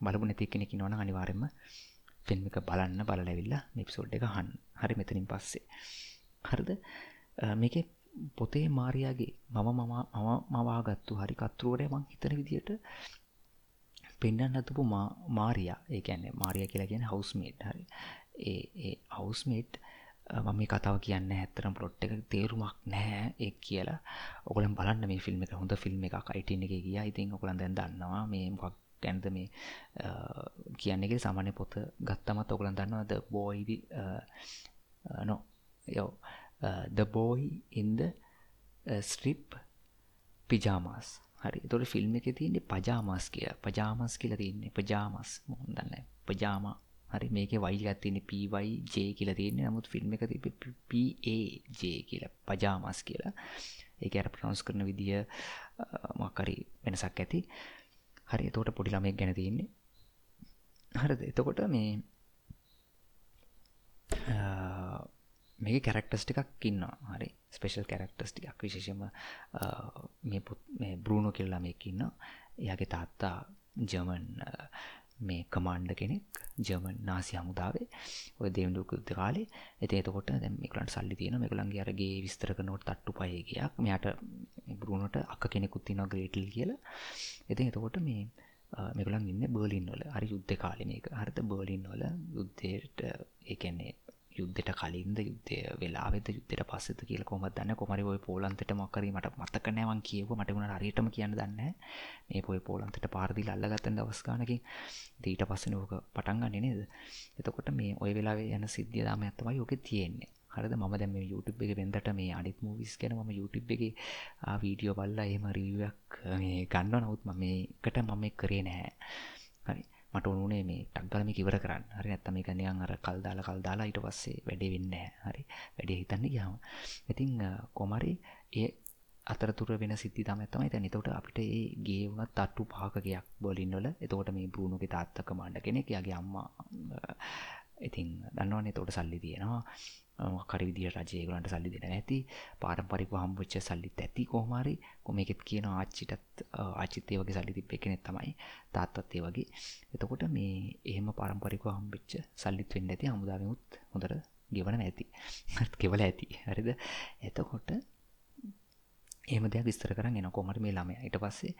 බලපු නැති කෙනෙකි නොන අනිවාරෙන්ම ෆිල්ම් එක බලන්න බලලැවිල්ලා නිප්සෝඩ් එක හන් හරි මෙතනින් පස්සේ. හරිද? මේක පොතේ මාරයාගේ මම මම මම මවාගත්තු හරි කත්රුවට මං හිතන විදියට පෙන්ඩන්න අතුපු මාරයා. ඒකැන්නේ මාරිය කියලා කියන හවස්මේට් හරි. ඒ ඒ හවස්මේට් මම මේ කතාව කියන්න ඇත්තරම් පොට් එක තේරුමක් නැහැ. ඒ කියලා ඔගලම් බලන්න මේ ෆිල්ම් එක. හොඳ ෆිල්ම් එකක්. අයිටන් එක ගිය. ඉතින් ඔකලන් දැන් දන්නවා මේ මොකක් ගැන්ද මේ කියන්නෙක සාමාන්‍ය පොත ගත්තමත් ඔගලන් දන්නවාද බෝයිවි නො යෝ ද බෝයි ඉන්ද ස්ට්‍රිප් පිජාමස් හරි. තොට ෆිල්ම් එක තියන්නේ පජාමස් කිය පජාමස් කියල තියන්නේ පජාමස්. මොහොදන්න පජාමා. හරි. මේක වයි ගත්තින්නේ පවයි ජේ කියල තියන්නේ. නමුත් ෆිල්ම් එක තිබ පජේ කියලා. පජාමස් කියලා. ඒ ඇර ප්‍රනවස් කරන විදිිය මක්කරි වෙනසක් ඇති. හරි තෝට පොඩි ළමෙක් ගැන තියන්නේ. හරද? එතකොට මේ මේ කැරක්ටස් ටිකක් ඉන්න හරි ස්පේෂල් කැරක්ටස් ටිකක් විශේෂම මේ පුත් මේ බෘණු කෙල්ලා මේක ඉන්න එයාගේ තාත්තා ජර්මන් මේ කමාන්්ඩ කෙනෙක් ජර්මන් නාසි හමුදාවේ. ඔය දෙවුණු කුද්ද කාලේ. එත එතකොට දැම් මේකලන්ට සල්ලි තියෙන මේකලන්ගේ අරගේ විස්තර කරනොට තට්ටු පයගයක් මෙයාට බරුණට අක්ක කෙනෙකුත් තින ග්‍රේටල් කියලා. එති එතකොට මේ මෙකලන් ඉන්න බර්ලින් වල. හරි යුද්ධ කාලි මේක. හරත බර්ලින් වල යුද්ධයට ඒකැන්නේ යුද්ධට කලින්ද යුද්ධය වෙලාවෙද යුද්ධට පස්සෙත කියල කොම දන්න? කොමරි ඔය පෝලන්තට මක්කරී මට මත්තකනෑවන් කියව මටගුණ අරියටම කියන්න දන්න මේ පොයි පෝලන්තට පාරදිල් අල්ලගත්තන් දවස්ගානකින් දීට පස්සන ඕක පටන්ගන්න නේද? එතකොට මේ ඔය වෙලාවේ යන සිද්ධිය දාම ඇත්තම යෝක තියෙන්නේ. හරද? ම දැම YouTube එක වෙන්දට මේ අනිත් මූවිස් ගැන ම YouTube එක වීඩියෝ බල්ලා එහෙම රිවක් ගන්න නවත් ම මේකට මම කරේ නැහැ. හරි. මට ඔනුනේ මේ ටක්ගලම කිවර කරන්න. හරි ඇත්තම එක නියන් අර කල් දාලා කල් දාලා ඊට පස්සේ වැඩේ වෙන්න හරි. වැඩේ හිතන්න ගියාම. ඉතින් කොමරි ඒ අතරතුර වෙන සිද්ධි තම තමයි තැන තොට අපිට ඒ ගේ වුණත් තට්ටු පාකකයක් බොලින්වල එතකොට මේ බෘණුගේ තාත්තක මණ්ඩ කෙනෙක්. යාගේ අම්මා ඉතින් දන්නවන්නේ තෝට සල්ලි තියෙනවා. කරිවිදිිය රජයගලන්ට සල්ලි දෙන ඇති පාරම්පරික හම්බච්ච සල්ලිත් ඇති කොහමරි කොමෙකෙත් කියන ආච්චිටත් ආචිතය වගේ සල්ලි තිබ්බ කෙනෙත් තමයි තාත්තත්තේ වගේ. එතකොට මේ එහෙම පාරම්පරික හම්බච්ච සල්ලිත් වෙන්න ඇති හමුදාවමුත් හොඳර ගෙවන ඇති කෙවල ඇති. හරිද? එතකොට ඒම දෙයක් විස්තර කරන්න එන කොමට මේ ළමය. ඊට පස්සේ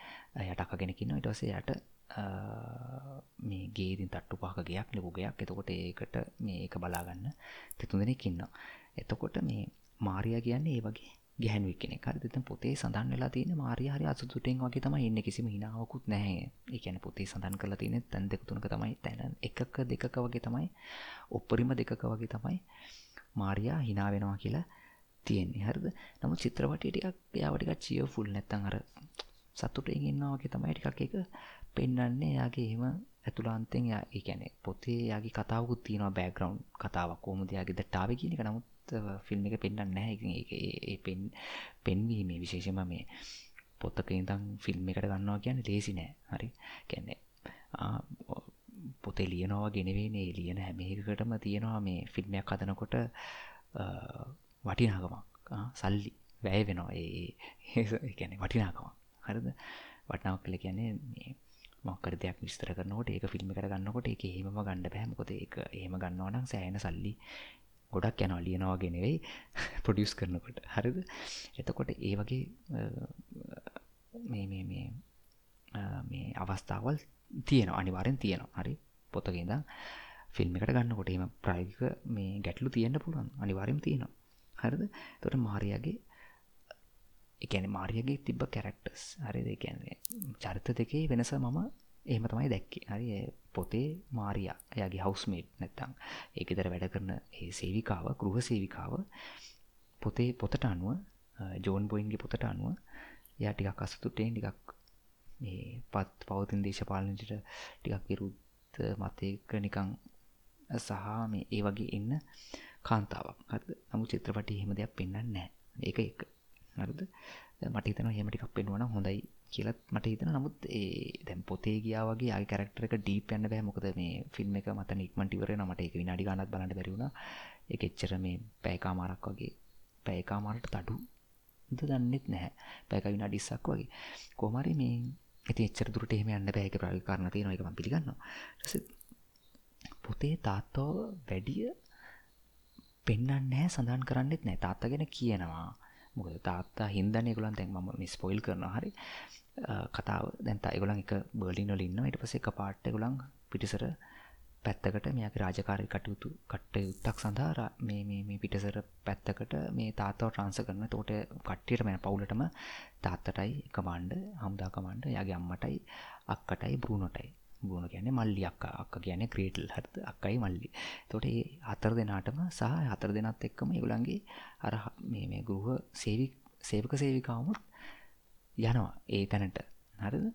යටකගෙනකින්න ඉට පසේ යට මේ ගේදින් තට්ටු පහක ගයක් ලොකුගයක් එතකොට ඒකට මේ එක බලාගන්න තෙතුන් දෙනෙක් ඉන්න එතකොට මේ මාරයා කියන්නේ ඒ වගේ ගැහැනුව කෙනෙ කරදත පොතේ සඳන් වෙලා තියෙන මාරිය හරි අසුතුටෙන් වගේ තමයි එන්න කිසිම හිනාවකුත් නැහැ. එකන පොතේ සඳන් කරලා තියෙන තැන් දෙක තුනක තමයි. තැන එකක දෙකක වගේ තමයි. ඔප්පරිම දෙකක වගේ තමයි මාරයා හිනා වෙනවා කියලා තියෙන්නේ. හරිද? නමු චිත්‍රපටිය ටිකක් යාවටික චිය ෆුල් නැත්තන් අර සතුටෙන් ඉන්නවාගේ තමයි ටිකක් එක පෙන්න්නන්නේ යාගේ එහෙම ඇතුලාන්තෙන් යා ඒැන පොතේ යාගේ කතාවකුත් තියෙනවා බෑග්‍රවන්් කතාවක් කෝමුදයාගේ දටාව කියනක නමුත් ෆිල්ම් එක පෙන්න්න නැහැ. ඒ පෙන් පෙන්වීමේ විශේෂම මේ පොත්තක ඉදම් ෆිල්ම් එකට ගන්නවා කියන්න ලේසි නෑ. හරි? කැන්නේ පොතේ ලියනවා ගෙනවේ ලියන හැමේකටම තියෙනවා මේ ෆිල්ම්යක් හදනකොට වටිනාගමක් සල්ලි වැෑ වෙනවා. ඒ ගැන වටිනාකමක්. හරිද? වටනාවක් කළ කියන්නේ මේ මොක්කර දෙයක් විස්තර කරනකොට ඒක ෆිල්ම් කර ගන්නකොට එක එහෙම ගණඩ පැහමකොත එක එහෙම ගන්නවනම් සෑන සල්ලි ගොඩක් යනවා ලියනවා ගෙනෙවෙයි පොඩියස් කරනකොට. හරිද? එතකොට ඒ වගේ මේ මේ මේ මේ අවස්ථාවල් තියෙන අනිවාරෙන් තියෙනවා. හරි? පොතගෙද ෆිල්ම් එකට ගන්නකොට එම ප්‍රයික මේ ගැටලු තියෙන්න්න පුළුවන්. අනිවාරෙන් තියෙනවා. හරිද? තොට මාරයාගේ එකැන මාරියගේ තිබ්බ කැරක්ටස් හරි දෙකැන්නේ චරිත දෙකේ වෙනස මම එහෙම තමයි දැක්කේ. හරි පොතේ මාරිය එයාගේ හවස්මේට් නැත්තං ඒක දර වැඩ කරන ඒ සේවිකාව ගෘහ සේවිකාව පොතේ පොතට අනුව ජෝන් බොයින්ගේ පොතට අනුව යා ටිකක් අසතුටේ ටිකක් මේ පත් පවතින් දේශපාලනට ටිකක් විරුද්ධ මතයක නිකං සහ මේ ඒ වගේ එන්න කාන්තාවක්. හද නමු චිත්‍රපටි හෙම දෙයක් පෙන්න්න නෑ ඒක එක. හරිද මට හිතන හෙමටිකක් පෙන්වන හොඳයි කියලත් මට හිතන නමුත් ඒ දැන් පොතේ ගියා වගේ ආගේ කැරක්ටර් එක ඩීප් යන්න බෑ. මොකද මේ ෆිල්ම් එක මත ඉක්මනට ඉවර වෙනවා. මට ඒක විනාඩි ගාණක් බලන්න බැරි වුණා. ඒක එච්චර මේ පැයකමාරක් වගේ. පැයකමාරට තඩු ද දන්නෙත් නැහැ. පැයක විනාඩි 20ක් වගේ. කොහොම හරි මේ ඉතින් එච්චර දුරට එහෙම යන්න බෑ. ඒක ප්‍රායෝගික කාරණා තියෙනවා. ඒක මම පිළිගන්නවා. ඊට පොතේ තාත්තව වැඩිය පෙන්වන්නේ නැහැ සඳහන් කරන්නෙත් නැහැ. තාත්තා ගැන කියනවා. මොකද තාත්තා හින්දන්නේ ඒගොල්ලන් දැන් මම මේ ස්පොයිල් කරනවා. හරි. කතාව. දැන් තා ඒගොල්ලන් එක බර්ලින් වල ඉන්නවා. ඊට පස්සේ එකපාරට ඒගොල්ලන් පිටිසර පැත්තකට මෙයාගේ රාජකාරී කටයුතු කටයුත්තක් සඳහා මේ මේ මේ පිටිසර පැත්තකට මේ තාත්තව ට්‍රාන්ස්ෆර් කරනවා. එතකොට කට්ටියටම යන පවුලටම තාත්තටයි කමාන්ඩර්, හමුදා කමාන්ඩර්, එයාගේ අම්මටයි, අක්කටයි, බ්‍රූනෝටයි. බුණ කියන්නේ මල්ලි අක්කා. අක්ක කියන්නේ ක්‍රේටල්. හරිද? අක්කයි මල්ලි. තොට ඒ හතර දෙනාටම සහ හතර දෙනත් එක්කම ඒගොල්ලන්ගේ අර මේ මේ ගෘහ සේවි සේවක සේවිකාවමුත් යනවා ඒ තැනට. හරිද?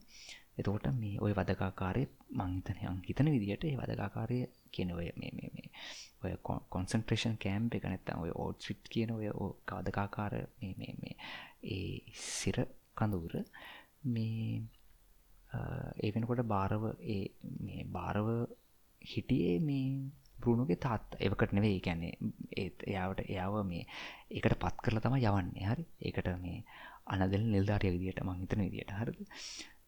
එතකොට මේ ඔය වදකාකාරය මංහිතනයන් හිතන විදිහට ඒ වදකාකාරය කියන ඔය මේ මේ මේ ඔය කොන්සන්ට්‍රේෂන් කෑම්ප එක නැත්තම් ඔය ඕට් සිට් කියන ඔය කාදකාකාර මේ මේ මේ ඒ සිර කඳුර මේ ඒ වෙනකොට බාරව ඒ මේ බාරව හිටියේ මේ බෘණුගේ තාත් එවකට නෙවෙයි කියන්නේ ඒත් එයාවට එයාව මේ ඒකට පත් කරලා තමයි යවන්නේ. හරි? ඒකට මේ අනදෙල් නිල්ධාරිය විදියට මං හිතන විදියට. හරිද?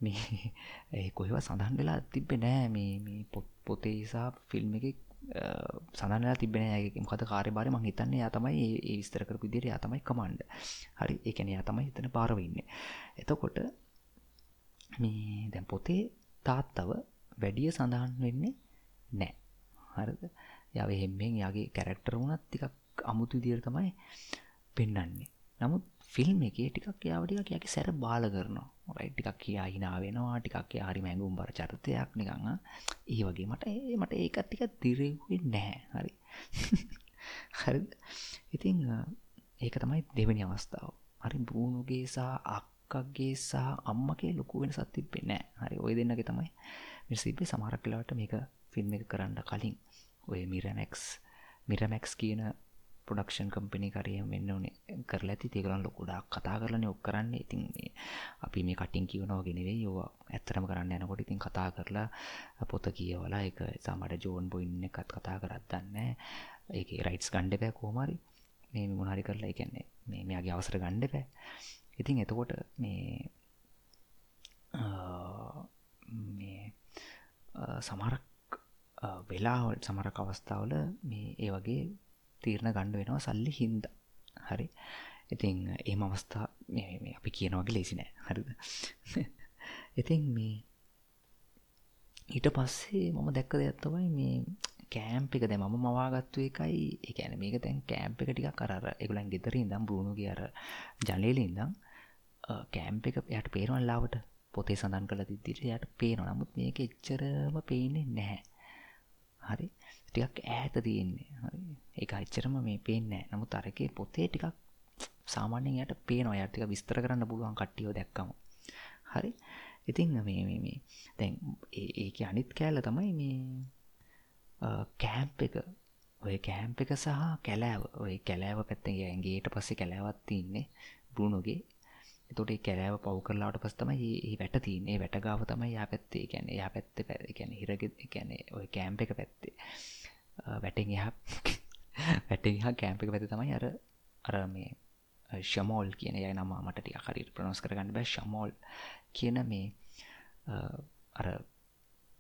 මේ ඒ කොහෙව සඳහන් වෙලා තිබ්බේ නෑ. මේ මේ පොතේ නිසා ෆිල්ම් එකේ සඳහන් වෙලා තිබෙන්නේ නැහැ මොකද කාර්යභාරය මං හිතන්නේ එයා තමයි ඒ විස්තර කරපු විදිහට එයා තමයි කමාන්ඩර් හරි? ඒ කියන්නේ එයා තමයි එතන පාරව ඉන්නේ. එතකොට මේ දැන් පොතේ තාත්තව වැඩිය සඳහන් වෙන්නේ නෑ. හරිද? යාව එහෙම්මෙන් යාගේ කැරක්ටර් වුණත් ටිකක් අමුතු විදියට තමයි පෙන්වන්නේ. නමුත් ෆිල්ම් එකේ ටිකක් යාව ටිකක් යාගේ සැර බාල කරනවා. රයිට් ටිකක් කියා hina වෙනවා ටිකක් යා හරි මැඟුම් බර චරිතයක් නිකන් ඒ වගේ මට ඒ මට ඒක ටිකක් දිරෙන්නේ නැහැ හරි. හරිද? ඉතින් ඒක තමයි දෙවෙනි අවස්ථාව. හරි බ්‍රූනෝගේ සහ අක් අක්කගේ සහ අම්මගේ ලොකු වෙනසක් තිබෙන්නේ නැහැ. හරි ওই දෙන්නගේ තමයි මේ සිබ්බේ සමහරක් වෙලාවට මේක ෆිල්ම් එක කරන්න කලින් ඔය මිරමැක්ස් මිරමැක්ස් කියන ප්‍රොඩක්ෂන් කම්පනි කරේ වෙන්න ඕනේ කරලා ඇති ඒගොල්ලන් ලොකු ගොඩාක් කතා කරලානේ ඔක් කරන්නේ. ඉතින් මේ අපි මේ කටින් කියනවා වගේ නෙවෙයි. ඕවා ඇත්තටම කරන්න යනකොට ඉතින් කතා කරලා පොත කියවලා ඒක සමහර ජෝන් බොයින් එකත් කතා කරත් දන්නේ ඒකේ රයිට්ස් ගන්න එපා කොහොම හරි. මේ මොන හරි කරලා ඒ කියන්නේ මේ මෙයාගේ අවසර ගන්න එපා. ඉතින් එතකොට මේ මේ සමරක් වෙලාවල් සමරක් අවස්ථාවල මේ ඒ වගේ තීරණ ගණ්ඩ වෙනවා සල්ලි හින්ද. හරි. ඉතින් ඒම අවස්ථා අපි කියනවගේ ලේසි නෑ. හරිද? ඉතින් මේ ඊට පස්සේ මම දැක්ක දෙයක් තමයි මේ කෑම්ප එක දැ මම මවාගත්තු එකයි. එකන මේක තැන් කෑම්ප එක ටික කර එගුලන් ගෙතර ඉදම් බරුණුගේ අර ජනලේල ඉදම් කෑම්ප එක යට පේරුවන් ලාවට. පොතේ සඳන් කළ දිදිට යට පේන නමුත් මේක එච්චරම පේන්නේ නැහැ. හරි? ටිකක් ඈත තියෙන්නේ. හරි? ඒ අච්චරම මේ පේන්නේ නමුත් අරකේ පොතේ ටිකක් සාමාන්‍යයෙන් යට පේනවා. යට ටික විස්තර කරන්න පුළුවන් කට්ටියෝ දැක්කම. හරි? ඉතින් මේ මේ මේ. දැන් ඒක අනිත් කෑල්ල තමයි මේ කෑම්ප එක. ඔය කෑම්ප එක සහ කැලෑව. ඔය කැලෑව පැත්තෙන් ඇගේට පස්සේ කැලෑවත් තින්නේ බෘුණුගේ එතොට කැරෑව පව් කරලාට පස් තමයි ඒ වැට තියන්නේ වැට ගාව තමයි යා පැත්තේ. ගැන යා පැත්ත පැ ගැන හිරග ගැන ඔය කෑම්ප එක පැත්තේ. වැටෙන් එහ වැටෙන් හා කෑම්ප එක පැති තමයි අර අර මේ ශමෝල් කියන යයි නම මට ටික හරිට ප්‍රනොස් කරගන්න බෑ. ශමෝල් කියන මේ අර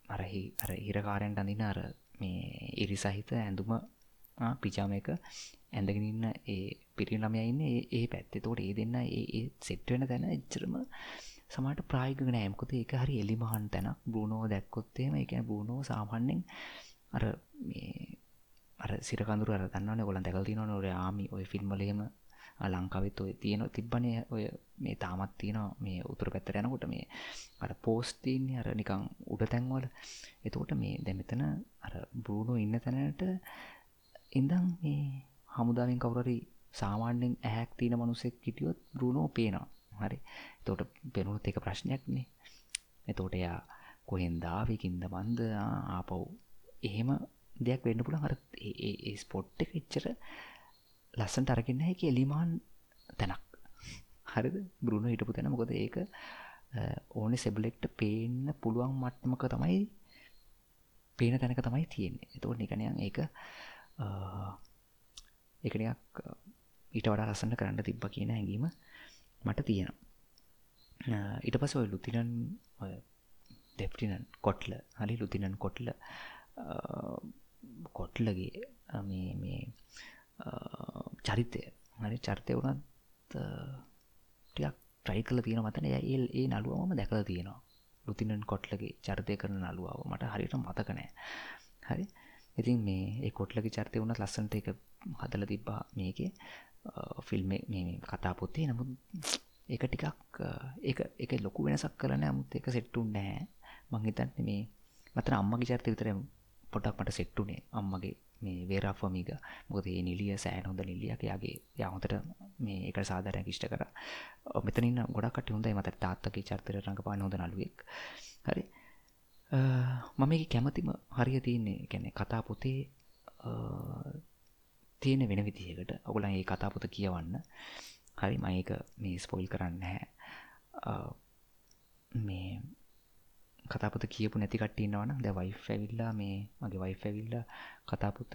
අරහි අර හිරකාරයන්ට අඳින අර මේ ඉරි සහිත ඇඳුම පිජාම එක ඇඳගෙන ඉන්න ඒ පිරි ළමයා ඉන්නේ ඒ පැත්තේ. ඒතකොට ඒ දෙන්න ඒ සෙට් වෙන තැන එච්චරම සමහරට ප්‍රායෝගික නෑ. මොකද ඒක හරි එලිමහන් තැනක්. බ්‍රූනෝ දැක්කොත් එහෙම ඒ කියන්නේ බ්‍රූනෝ සාමාන්‍යයෙන් අර මේ අර සිර කඳුරු අර දන්නවනේ ඔයගොල්ලන් දැකලා තියෙනවනේ ඔය ආමි ඔය ෆිල්ම් වල එහෙම ලංකාවෙත් ඔය තියෙන තිබ්බනේ ඔය මේ තාමත් තියෙනවා මේ උතුරු පැත්තට යනකොට මේ අර පෝස්ට් තියෙන්නේ අර නිකන් උඩ තැන්වල. එතකොට මේ දැන් මෙතන අර බ්‍රූනෝ ඉන්න තැනට ඉඳන් මේ හමුදාවෙන් කවුරරි සාමාන්‍යෙන් ඇහැක් තියෙන මනුසෙක් හිටියොත් බෘණෝ පේනවා. හරි. තෝට පෙනුත් එක ප්‍රශ්නයක්නේ එතෝට එයා කොහෙන් දාවකින්ද බන්ද ආපව් එහෙම දෙයක් වෙන්න පුළ හර ඒ ස්පොට් එක එච්චර ලස්සන්ට අරගන්න හැකි එලිමාන් තැනක්. හරිද? බෘුණ හිටපු තැන. මොකද ඒක ඕනෙ සෙබලෙක්ට පේන්න පුළුවන් මට්මක තමයි පේන තැනක තමයි තියෙන්නේ. එතකොට නිකනයන් ඒක එකනයක් ඊට වඩා ලස්සන්න කරන්න තිබ්බ කියන හැඟීම මට තියෙනවා. ඊට පස ඔය ලුතිනන් දෙප්ටිනන් කොට්ල හරි ලුතිනන් කොට්ල කොට්ලගේ මේ මේ චරිතය. හරි චරිතය වුණත් ටියක් ට්‍රයි කල තියෙන මතන ඒ ඒ නළුවම දැකල තියෙනවා. ලුතිනන් කොට්ලගේ චරිතය කරන නළුවාව. මට හරියට මතකනෑ හරි? ඉතින් මේ ඒ කොට්ලගේ චරිතය වුණත් ලස්සන්ට එක හදල තිබ්බා මේකේ. ෆිල්ම් මේ කතා පොත්තේ නමුත් ඒක ටිකක් එක එක ලොකු වෙනසක් කරන අමුත් එක සෙට්ටුන් නෑ. මංහිතන්න මේ මතන අම්මගේ චරිත විතර පොටක් මට සෙට්ටුනේ අම්මගේ මේ වේරාෆමික මොකද ඒ නිලිය සෑන් හොඳ නිලියක් යාගේ යහොතට මේ එක සාධරය කිෂ්ට කර. මෙතනින් ගොඩක්ට හොඳයි. මත තාත්තගේ චර්තර රඟපාන හොඳ නලුවෙක් හරි. මම එක කැමතිම හරිය තියන්නේ ගැන කතා පොතේ තියෙන වෙන විදිහකට. ඔගුලන් ඒ කතාපොත කියවන්න. හරි මඒක මේ ස්පොයිල් කරන්න හැ මේ කතාපොත කියපු නැති කට්ටන්නවන ද වයිෆ ඇවිල්ලා මේ මගේ වයිෆ ඇවිල්ල කතාපොත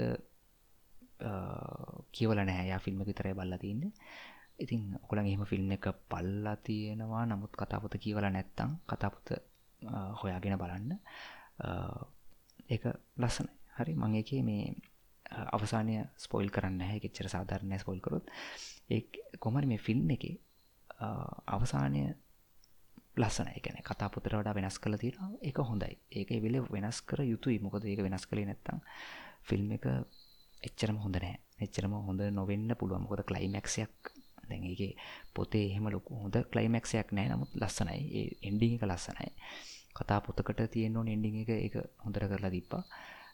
කියවල නෑයා ෆිල්ම් විතරයි බල්ල තින්න. ඉතින් ඔකුළන් එහෙම ෆිල්ම් එක පල්ලා තියෙනවා. නමුත් කතාපොත කියවල නැත්තං කතාපොත හොයාගෙන බලන්න. ඒක ලස්සන හරි මං එකේ මේ අවසානය ස්පොයිල් කරන්න හැ එච්චර සාධාරණය ස්පොල් කරොත්. ඒ කොමරි මේ ෆිල්ම් එක අවසානය ලස්සන එකන කතාපොතට වඩා වෙනස් කළ තියෙන එක හොඳයි. ඒක වෙල වෙනස් කර යුතුයි. මොකද ඒක වෙනස් කළේ නැත්තම් ෆිල්ම් එක එච්චරම හොඳ නෑ එච්චරම හොඳ නොවෙන්න පුළුවන්. මොකද ක්ලයිමැක්සයක් දැන්ගේ පොතේ එහෙම ලොකු හොඳ ක්ලයිමැක්සයක් නෑ නමුත් ලස්සනයි. ඒ එන්ඩි එක ලස්සනයි. කතා පොතකට තියෙන්නෝ එන්ඩි එක එක හොඳර කරලා දිප්පා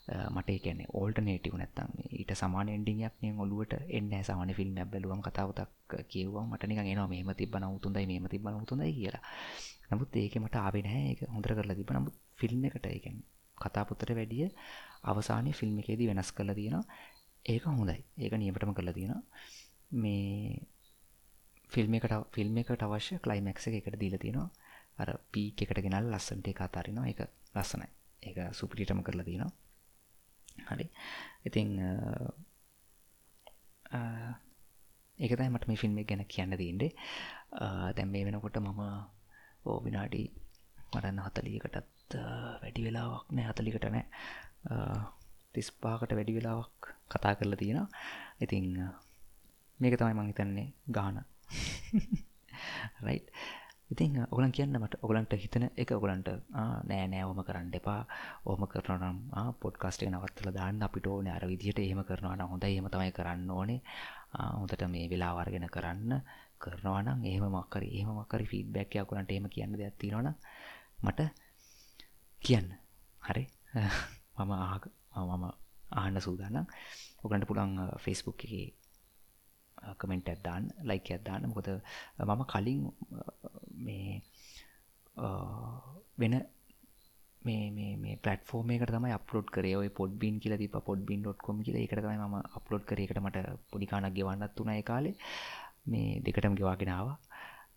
මට කියන ඕල්ටනේටව නැත්තම් ඊට සමාන එන්ඩියක් නිය ඔලුවට එන්න සාමන ෆිල්ම් බැලුවම් කතාවතක් කියවා මටනික එනවා. මේම තිබන උතුන්දයි මේම තිබන උතුන්දයි කියලා. නමුත් ඒක මට ආවෙනෑ එක හොඳර කරලා තිබ නමුත් ෆිල්ම් එකට එකෙන් කතාපුත්තට වැඩිය අවසානය ෆිල්ම් එකේදී වෙනස් කරලා තියෙනවා. ඒක හොඳයි. ඒක නියමටම කරලා තියෙන මේ ෆිල්ම් එකට ෆිල්ම් එකට අවශ්‍ය කලයිමැක්ස එකට දීල තියෙනවා. අර පී එකට ගෙනල් ලස්සන්ට එක අතාරනවා. එක ලස්සනයි. ඒක සුපිටිටම කරලා තියෙනවා. හරි. ඉතිං ඒකතයි මට මේ ෆිල්ම් ගැන කියන්න දීන්ඩේ දැම් මේ වෙනකොට මම ඕ විනාඩි මටන්න හතලියකටත් වැඩි වෙලාවක් නෑ හතලිකට නෑ. තිස්පාකට වැඩි වෙලාවක් කතා කරලා තියෙන ඉතිං මේක තමයි මං හිතන්නේ ගාන. රයි් ඉතින් ඔගලන් කියන්න මට ඔගලන්ට හිතන එක ඔගලන්ට නෑ නෑවම කරන්න එපා. ඕම කරනම් පොඩ්කාස්ටේ නවත්තල දාන්න. අපිට ඕන අර විදිහට එහෙම කරනවාන හොඳ එහෙම තමයි කරන්න ඕනේ. හොඳට මේ වෙලාවර්ගෙන කරන්න. කරනවානම් එහෙම මක්කරි එහෙම මක්කරි ෆීඩ්බැක් යකුලන්ට එහෙම කියන්න දෙයක් තියෙනවන මට කියන්න. හරි. මම ආක මම ආන්න සූදානම්. ඔගලන්ට පුළන් ෆෙස්බුක් එකේ කමෙන්ට් ඇත්දාන්න ලයික ඇත්දාන්න මොකද මම කලින් මේ වෙන මේ පලටෆෝර්ම එකට තමයි අප්ලෝඩ් කරේ. ඔය පොඩ්බින් කියල ති පොඩ්බින්.කොම් කියල. එකට තමයි ම අප්ලෝඩ් කරේකට මට පොඩිකානක් ගෙවන්නත් වුණයි කාලේ. මේ දෙකටම ගෙවාගෙනාව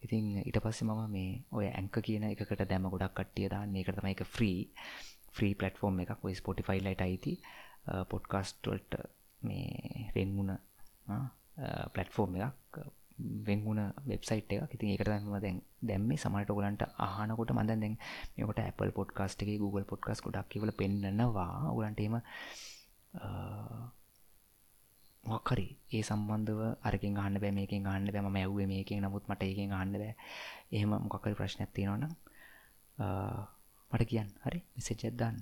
ඉතින් ඉට පස්සේ මම මේ ඔය ඇංක කියන එකට දැම ගොඩක් කට්ටිය දාන්න. එකට තමයි එක ෆ්‍රී ෆ්‍රී පලටෆෝර්ම් එකක්. ඔයි ස්පොටිෆයිල්ලයිට අයිති පොඩ්කාස්ටල්ට මේ රෙන්මුණ Uh, පලට්ෆෝර්ම් එකක් වෙන්ගුණ වෙබ්සයිට් එක ඉතින් ඒකට ම දැන් දැම්ම සමට ගලන්ට ආනකොට මඳ දැන් මේකට Apple පොඩ්කාස්ට එක Google පොඩ්කාස් කොඩක් කියවල පෙන්න්නවා. ඔගලන්ටේම uh, මොක්කරි ඒ සම්බන්ධව අරකින් ගන්න බෑ මේකින් ගන්න බෑම ඇව්වේ මේකින් නමුත් මට ඒකින් ගන්න බෑ. එහෙම මොකකරි ප්‍රශ්නයක් තියෙනවන uh, මට කියන්න. හරි? මෙසෙච්චද්දන්න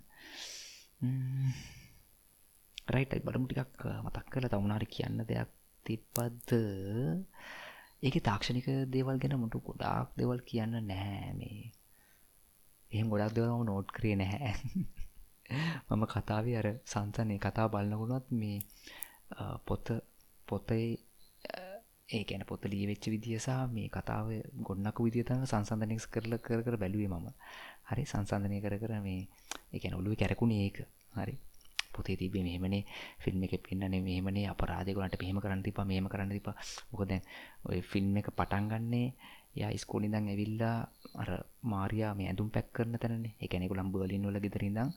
රයිටයි බලමු ටිකක් මතක් කළ තමුණනාරි කියන්න දෙයක් තිබ්බද්ද ඒක තාක්ෂණික දේවල් ගැන මුටු ගොඩාක් දෙවල් කියන්න නැහැ මේ. එහෙම ගොඩක් දෙවල්ම නෝට් කරේ නැහැ. මම කතාවේ අර සංසන්නේ කතා බලන්නගුණත් මේ පොත පොතේ ඒ ගැන පොත ලිය වෙච්ච විදිසා මේ කතාව ගොන්නක විදිතම සංසන්ධනයක් කරල කර කර බැලුවේ මම. හරි සංසන්ධනය කර කර මේ එකන ඔලුව කැරකුණ ඒක. හරි. පොතේ තිබේ මෙහෙමනේ ෆිල්ම් එකේ පෙන්නන්නේ මෙහෙමනේ අපරාධය ගොල්ලන්ට මෙහෙම කරන්න තිබ්බා මෙහෙම කරන්න තිබ්බා. මොකද දැන් ඔය ෆිල්ම් එක පටන් ගන්නේ එයා ඉස්කෝලේ ඉඳන් ඇවිල්ලා අර මාරියා මේ ඇඳුම් පැක් කරන තැනනේ. ඒ කියන්නේ ඒගොල්ලන් බර්ලින් වල ගෙදර ඉඳන්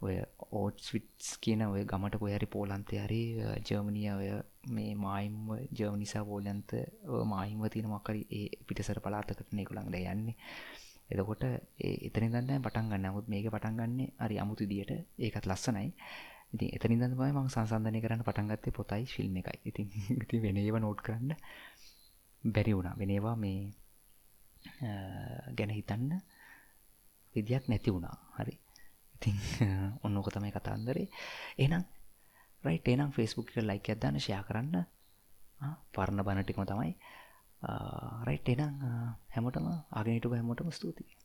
ඔය ඕට්ස්විට්ස් කියන ඔය ගමට කොහරි පෝලන්තය හරි ජර්මනිය ඔය මේ මායිම්ව ජර්මනිසා පෝලන්ත මායිම්ව තියෙන මක්කරි ඒ පිටසර පලාතකටන එකුළන්ද යන්නේ. එතකොට එතන දන්න පටන් ගන්න. මුත් මේක පටන් ගන්න අරි අමුතු දියට ඒකත් ලස්සනයි. ඉති එතනි දන්නමයි මං සංසන්ධනය කරන්න පටන්ගත්තේ පොතයි ෆිල්ම් එකයි. ඉතින් ඉති වෙනේව නෝට් කරන්න බැරි වුණා. වෙනේවා මේ ගැන හිතන්න විදියක් නැති වුණා. හරි. ඉතින් ඔන්නෝක තමයි කතාන්දරේ. එනම් රයිට් එනම් ෆෙස්බුක් එක ලයික් ඇදදාන්න ෂයා කරන්න. පරණ බණ ටිකම තමයි රයිට් එනම් හැමෝටම අගෙනටු හැමෝටම ස්තුතියි.